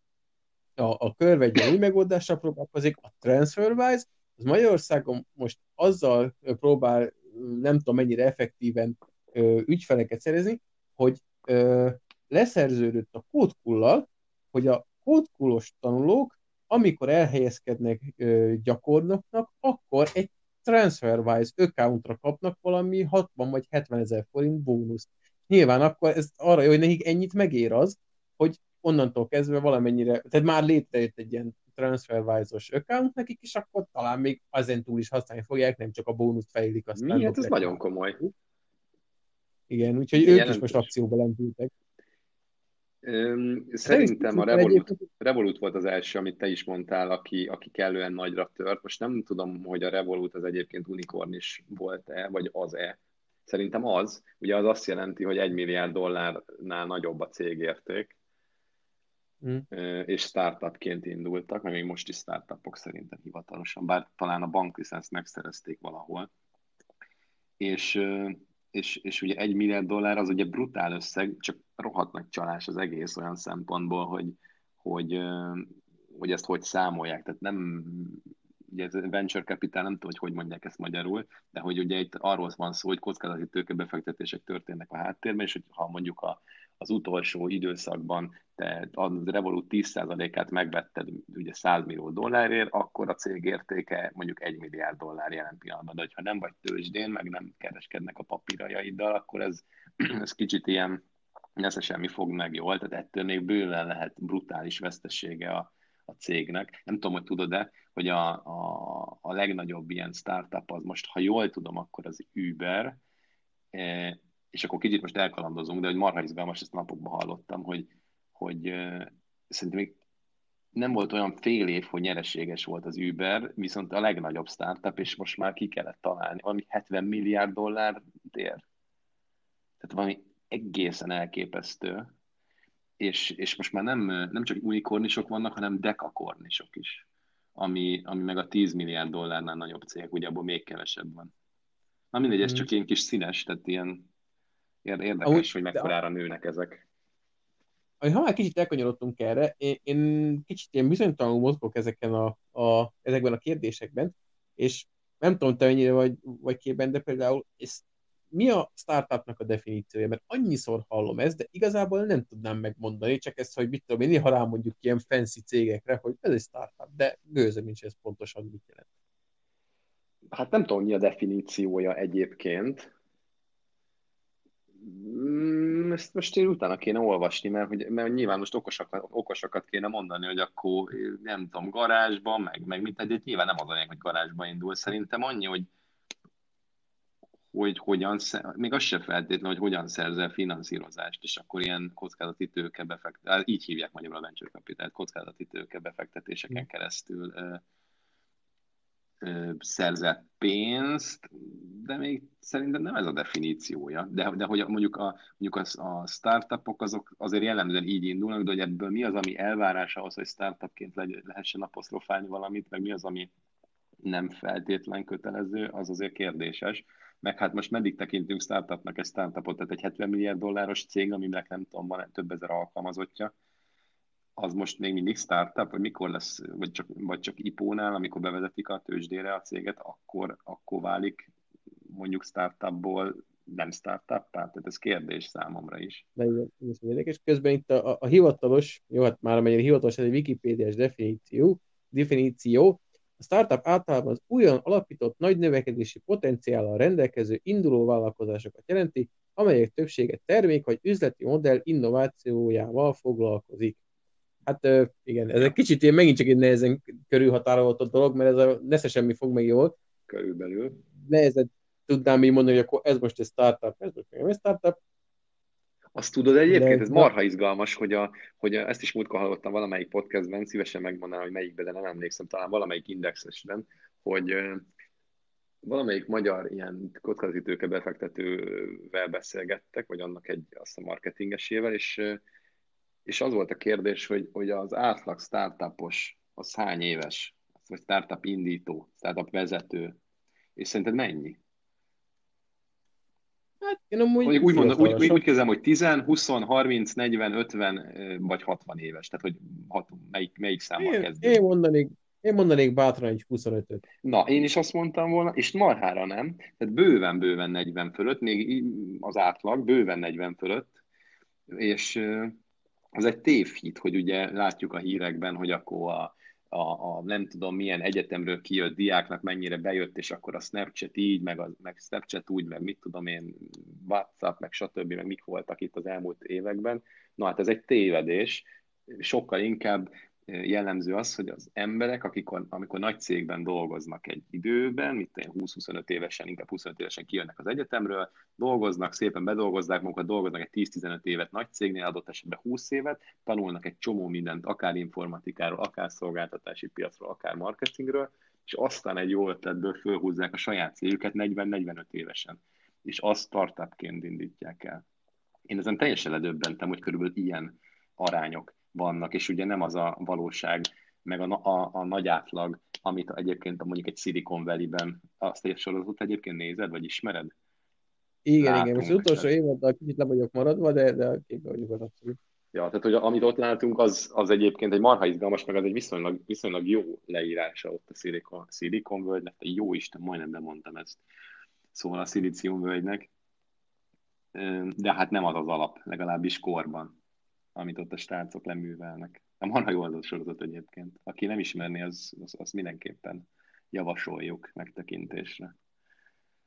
a, a körve egy új megoldással próbálkozik, a TransferWise, az Magyarországon most azzal próbál nem tudom mennyire effektíven ö, ügyfeleket szerezni, hogy ö, leszerződött a kódkullal, hogy a kódkullos tanulók, amikor elhelyezkednek ö, gyakornoknak, akkor egy TransferWise accountra kapnak valami 60 vagy 70 ezer forint bónuszt. Nyilván akkor ez arra jó, hogy nekik ennyit megér az, hogy onnantól kezdve valamennyire, tehát már létrejött egy ilyen TransferWise-os account nekik, és akkor talán még ezen túl is használni fogják, nem csak a bónuszt fejlik. Aztán Mi? Hát ez nagyon komoly. Igen, úgyhogy ők is most akcióba lendültek. Szerintem a Revolut, Revolut volt az első, amit te is mondtál, aki, aki kellően nagyra tört. Most nem tudom, hogy a Revolut az egyébként unikorn is volt-e, vagy az-e. Szerintem az. Ugye az azt jelenti, hogy egy milliárd dollárnál nagyobb a cégérték, mm. és startupként indultak, mert még most is startupok szerintem hivatalosan, bár talán a banklicenszt megszerezték valahol. És, és, és ugye egy milliárd dollár az ugye brutál összeg, csak rohadt csalás az egész olyan szempontból, hogy, hogy, hogy ezt hogy számolják. Tehát nem ugye ez venture capital, nem tudom, hogy hogy mondják ezt magyarul, de hogy ugye itt arról van szó, hogy kockázati tőkebefektetések történnek a háttérben, és hogy ha mondjuk a, az utolsó időszakban te a Revolut 10%-át megvetted ugye 100 millió dollárért, akkor a cég értéke mondjuk 1 milliárd dollár jelen pillanatban. De ha nem vagy tőzsdén, meg nem kereskednek a papírjaiddal, akkor ez, ez kicsit ilyen nesze semmi fog meg jól, tehát ettől még bőven lehet brutális vesztesége a, a cégnek. Nem tudom, hogy tudod-e, hogy a, a, a legnagyobb ilyen startup az most, ha jól tudom, akkor az Uber, e, és akkor kicsit most elkalandozunk, de hogy marha izgalmas, ezt napokban hallottam, hogy, hogy szerintem még nem volt olyan fél év, hogy nyereséges volt az Uber, viszont a legnagyobb startup, és most már ki kellett találni, valami 70 milliárd dollár ér. Tehát valami egészen elképesztő, és, és most már nem, nem csak unikornisok vannak, hanem dekakornisok is, ami, ami meg a 10 milliárd dollárnál nagyobb cég, ugye abból még kevesebb van. Na mindegy, ez mm. csak ilyen kis színes, tehát ilyen érdekes, Ahogy, hogy mekkorára nőnek ezek. Ha már kicsit elkanyarodtunk erre, én, én kicsit ilyen bizonytalanul mozgok ezeken a, a, ezekben a kérdésekben, és nem tudom, te mennyire vagy, vagy képben, de például ezt mi a startupnak a definíciója? Mert annyiszor hallom ezt, de igazából nem tudnám megmondani, csak ezt, hogy mit tudom én, ha rá mondjuk ilyen fancy cégekre, hogy ez egy startup, de gőzöm nincs ez pontosan mit jelent. Hát nem tudom, mi a definíciója egyébként. Mm, ezt most én utána kéne olvasni, mert, hogy, mert nyilván most okosakat, okosakat kéne mondani, hogy akkor nem tudom, garázsban, meg, meg mit, de nyilván nem az a hogy garázsban indul. Szerintem annyi, hogy hogy hogyan, még az se feltétlenül, hogy hogyan szerzel finanszírozást, és akkor ilyen kockázati tőke befektetés, így hívják magyarul a venture capital, kockázati tőke befektetéseken keresztül szerzett pénzt, de még szerintem nem ez a definíciója. De, de hogy mondjuk a, mondjuk a, a startupok azok azért jellemzően így indulnak, de hogy ebből mi az, ami elvárás ahhoz, hogy startupként lehessen apostrofálni valamit, meg mi az, ami nem feltétlen kötelező, az azért kérdéses. Meg hát most meddig tekintünk startupnak egy startupot, tehát egy 70 milliárd dolláros cég, aminek nem tudom, van több ezer alkalmazottja, az most még mindig startup, vagy mikor lesz, vagy csak, vagy csak IPO-nál, amikor bevezetik a tőzsdére a céget, akkor, akkor válik mondjuk startupból nem startup tehát ez kérdés számomra is. De igen, ez érdekes. Közben itt a, a, a hivatalos, jó, hát már amennyire hivatalos, ez egy Wikipédiás definíció, definíció, a startup általában az újon alapított nagy növekedési potenciállal rendelkező induló vállalkozásokat jelenti, amelyek többsége termék vagy üzleti modell innovációjával foglalkozik. Hát igen, ez egy kicsit ilyen, megint csak egy nehezen körülhatározott dolog, mert ez a nesze semmi fog meg jól. körülbelül. Nehezebb tudnám így mondani, hogy akkor ez most egy startup, ez most egy startup. Azt tudod egyébként, De, ez marha izgalmas, hogy, a, hogy a, ezt is múltkor hallottam valamelyik podcastben, szívesen megmondanám, hogy melyikben, de nem emlékszem, talán valamelyik indexesben, hogy valamelyik magyar ilyen kockázatítőke befektetővel beszélgettek, vagy annak egy azt a marketingesével, és, és az volt a kérdés, hogy, hogy az átlag startupos az hány éves, vagy startup indító, startup vezető, és szerinted mennyi? Hát én amúgy úgy, úgy, mondom, úgy, úgy, úgy kezdem, hogy 10, 20, 30, 40, 50 vagy 60 éves, tehát hogy hat, melyik, melyik számmal kezdődik? Én mondanék, én mondanék bátran egy 25-öt. Na, én is azt mondtam volna, és marhára nem, tehát bőven-bőven 40 fölött, még az átlag bőven 40 fölött, és az egy tévhit, hogy ugye látjuk a hírekben, hogy akkor a, a, a nem tudom milyen egyetemről kijött diáknak mennyire bejött, és akkor a Snapchat így, meg, a, meg Snapchat úgy, meg mit tudom én, WhatsApp, meg stb., meg mik voltak itt az elmúlt években. Na hát ez egy tévedés, sokkal inkább jellemző az, hogy az emberek, akikor, amikor nagy cégben dolgoznak egy időben, mint 20-25 évesen, inkább 25 évesen kijönnek az egyetemről, dolgoznak, szépen bedolgozzák magukat, dolgoznak egy 10-15 évet nagy cégnél, adott esetben 20 évet, tanulnak egy csomó mindent, akár informatikáról, akár szolgáltatási piacról, akár marketingről, és aztán egy jó ötletből fölhúzzák a saját cégüket 40-45 évesen, és azt startupként indítják el. Én ezen teljesen ledöbbentem, hogy körülbelül ilyen arányok vannak, és ugye nem az a valóság, meg a, a, a nagy átlag, amit egyébként mondjuk egy Silicon Valley-ben, azt egy sorozatot egyébként nézed, vagy ismered? Igen, Látunk igen, most az utolsó évadban kicsit le vagyok maradva, de, de képben vagyok az abszolút. Ja, tehát hogy amit ott látunk, az, az egyébként egy marha izgalmas, meg az egy viszonylag, viszonylag jó leírása ott a Silicon, Silicon Völgynek, jó Isten, majdnem bemondtam ezt, szóval a Szilícium völgynek, de hát nem az az alap, legalábbis korban amit ott a srácok leművelnek. A marha jó az a sorozat egyébként. Aki nem ismerni, az, az, az mindenképpen javasoljuk megtekintésre.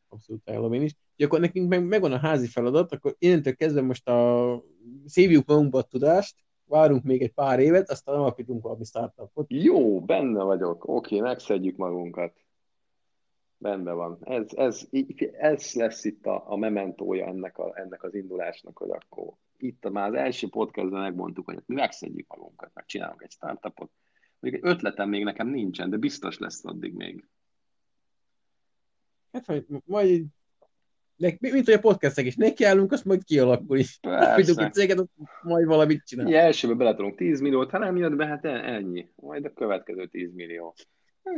Abszolút ajánlom én is. Úgyhogy akkor nekünk meg, megvan a házi feladat, akkor innentől kezdve most a szívjuk magunkba a tudást, várunk még egy pár évet, aztán alapítunk valami startupot. Jó, benne vagyok. Oké, megszedjük magunkat. Benne van. Ez, ez, ez lesz itt a, a mementója ennek, a, ennek az indulásnak, hogy akkor itt már az első podcastban megmondtuk, hogy mi megszedjük magunkat, meg csinálunk egy startupot. Mondjuk egy ötletem még nekem nincsen, de biztos lesz addig még. Hát, majd mint hogy a podcastek is nekiállunk, azt majd kialakul is. Persze. egy céget, majd valamit csinál. Ja, elsőben beletolunk 10 milliót, ha nem jött be, hát ennyi. Majd a következő 10 millió.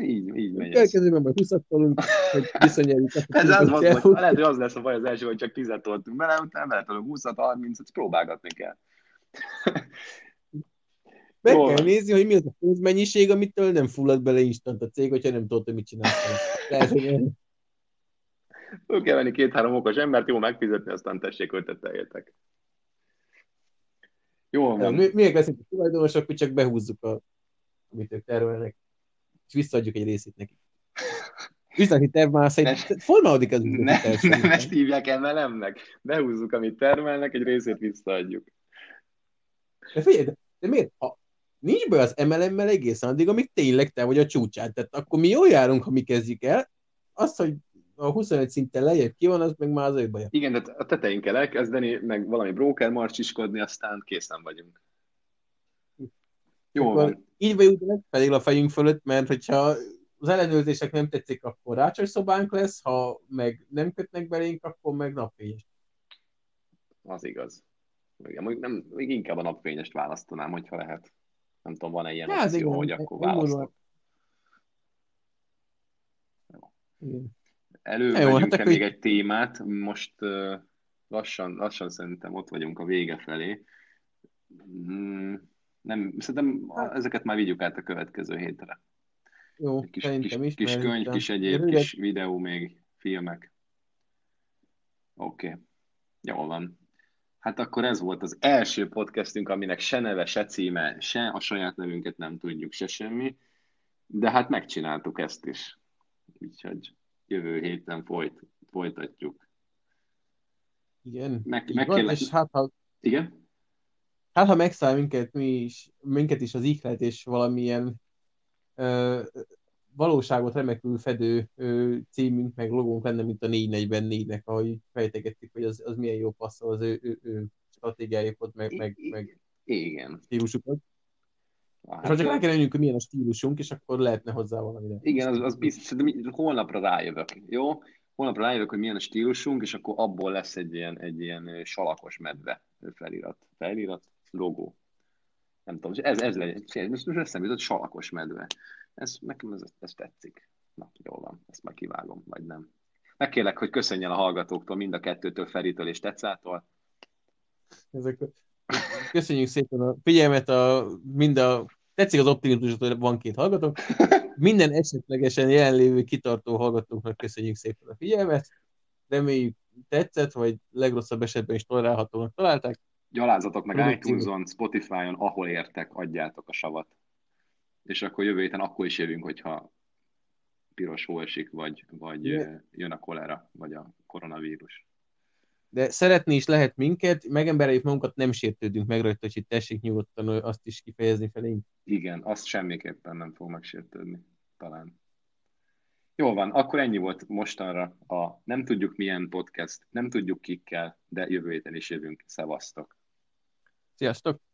Így, így megy Következőben majd 20 tolunk, hogy viszonyeljuk. Ez az van, hogy lehet, hogy az lesz a baj az első, hogy csak 10 toltunk bele, utána beletolunk 20 30 et próbálgatni kell. Meg kell nézni, hogy mi az a pénzmennyiség, amitől nem fullad bele instant a cég, hogyha nem tudod, hogy mit csinálsz. Lehet, hogy Föl kell venni két-három okos embert, jó megfizetni, aztán tessék ötleteljetek. Jó van. Mi, miért leszünk a tulajdonosok, hogy csak behúzzuk, a, amit ők tervelnek és visszaadjuk egy részét neki. Üzleti terv már szerint formálódik az üzleti ne, terv. Nem ezt hívják emelemnek. Behúzzuk, amit termelnek, egy részét visszaadjuk. De figyelj, de, de miért? Ha nincs be az emelemmel egészen addig, amíg tényleg te vagy a csúcsán. Tehát akkor mi jól járunk, ha mi kezdjük el. Azt, hogy a 25 szinten lejjebb ki van, az meg már az ő baja. Igen, de a tetején kell elkezdeni, meg valami broker marcsiskodni, aztán készen vagyunk. Jó van. Így vagy úgy pedig a fejünk fölött, mert hogyha az ellenőrzések nem tetszik, akkor rácsos szobánk lesz, ha meg nem kötnek belénk, akkor meg napfényes. Az igaz. Igen, nem, még inkább a napfényest választanám, hogyha lehet. Nem tudom, van-e ilyen ja, opció, hogy akkor választok. Elővegyünk hát akkor... még egy témát, most uh, lassan, lassan szerintem ott vagyunk a vége felé. Hmm nem, szerintem hát. ezeket már vigyük át a következő hétre. Jó, kis, kis, is, kis könyv, kis egyéb, rövid. kis videó még, filmek. Oké, okay. jól van. Hát akkor ez volt az első podcastünk, aminek se neve, se címe, se a saját nevünket nem tudjuk, se semmi. De hát megcsináltuk ezt is. Úgyhogy jövő héten folyt, folytatjuk. Igen. Meg, meg van, kell... és hát ha... Igen? Hát ha megszáll minket, mi is, minket is az ihlet, és valamilyen ö, valóságot remekül fedő ö, címünk, meg logónk lenne, mint a 444-nek, ahogy fejtegettük, hogy az, az milyen jó passzol az ő, ő, ő stratégiájukat, meg, meg, meg Igen. stílusukat. Hát, És ha csak rá kell hogy milyen a stílusunk, és akkor lehetne hozzá valami. Igen, az, az biztos, szerintem holnapra rájövök, jó? Holnapra rájövök, hogy milyen a stílusunk, és akkor abból lesz egy ilyen, egy ilyen salakos medve felirat. Felirat, logó. Nem tudom, ez, ez legyen. Most, most eszembe jutott salakos medve. Ez, nekem ez, ez tetszik. Na, jó van, ezt már kivágom, vagy nem. Megkérlek, hogy köszönjen a hallgatóktól, mind a kettőtől, Feritől és Tetszától. Ezek, köszönjük szépen a figyelmet, a, mind a, tetszik az optimizmus, hogy van két hallgató. Minden esetlegesen jelenlévő kitartó hallgatóknak köszönjük szépen a figyelmet. Reméljük tetszett, vagy legrosszabb esetben is tolerálhatónak találták. Gyalázatok meg iTunes-on, Spotify-on, ahol értek, adjátok a savat. És akkor jövő héten akkor is jövünk, hogyha piros hó esik, vagy, vagy jön a kolera, vagy a koronavírus. De szeretni is lehet minket, megembereljük magunkat, nem sértődünk meg rajta, hogy tessék nyugodtan azt is kifejezni felénk. Igen, azt semmiképpen nem fog megsértődni, talán. Jól van, akkor ennyi volt mostanra a nem tudjuk milyen podcast, nem tudjuk kikkel, de jövő héten is jövünk. Szevasztok! Sziasztok!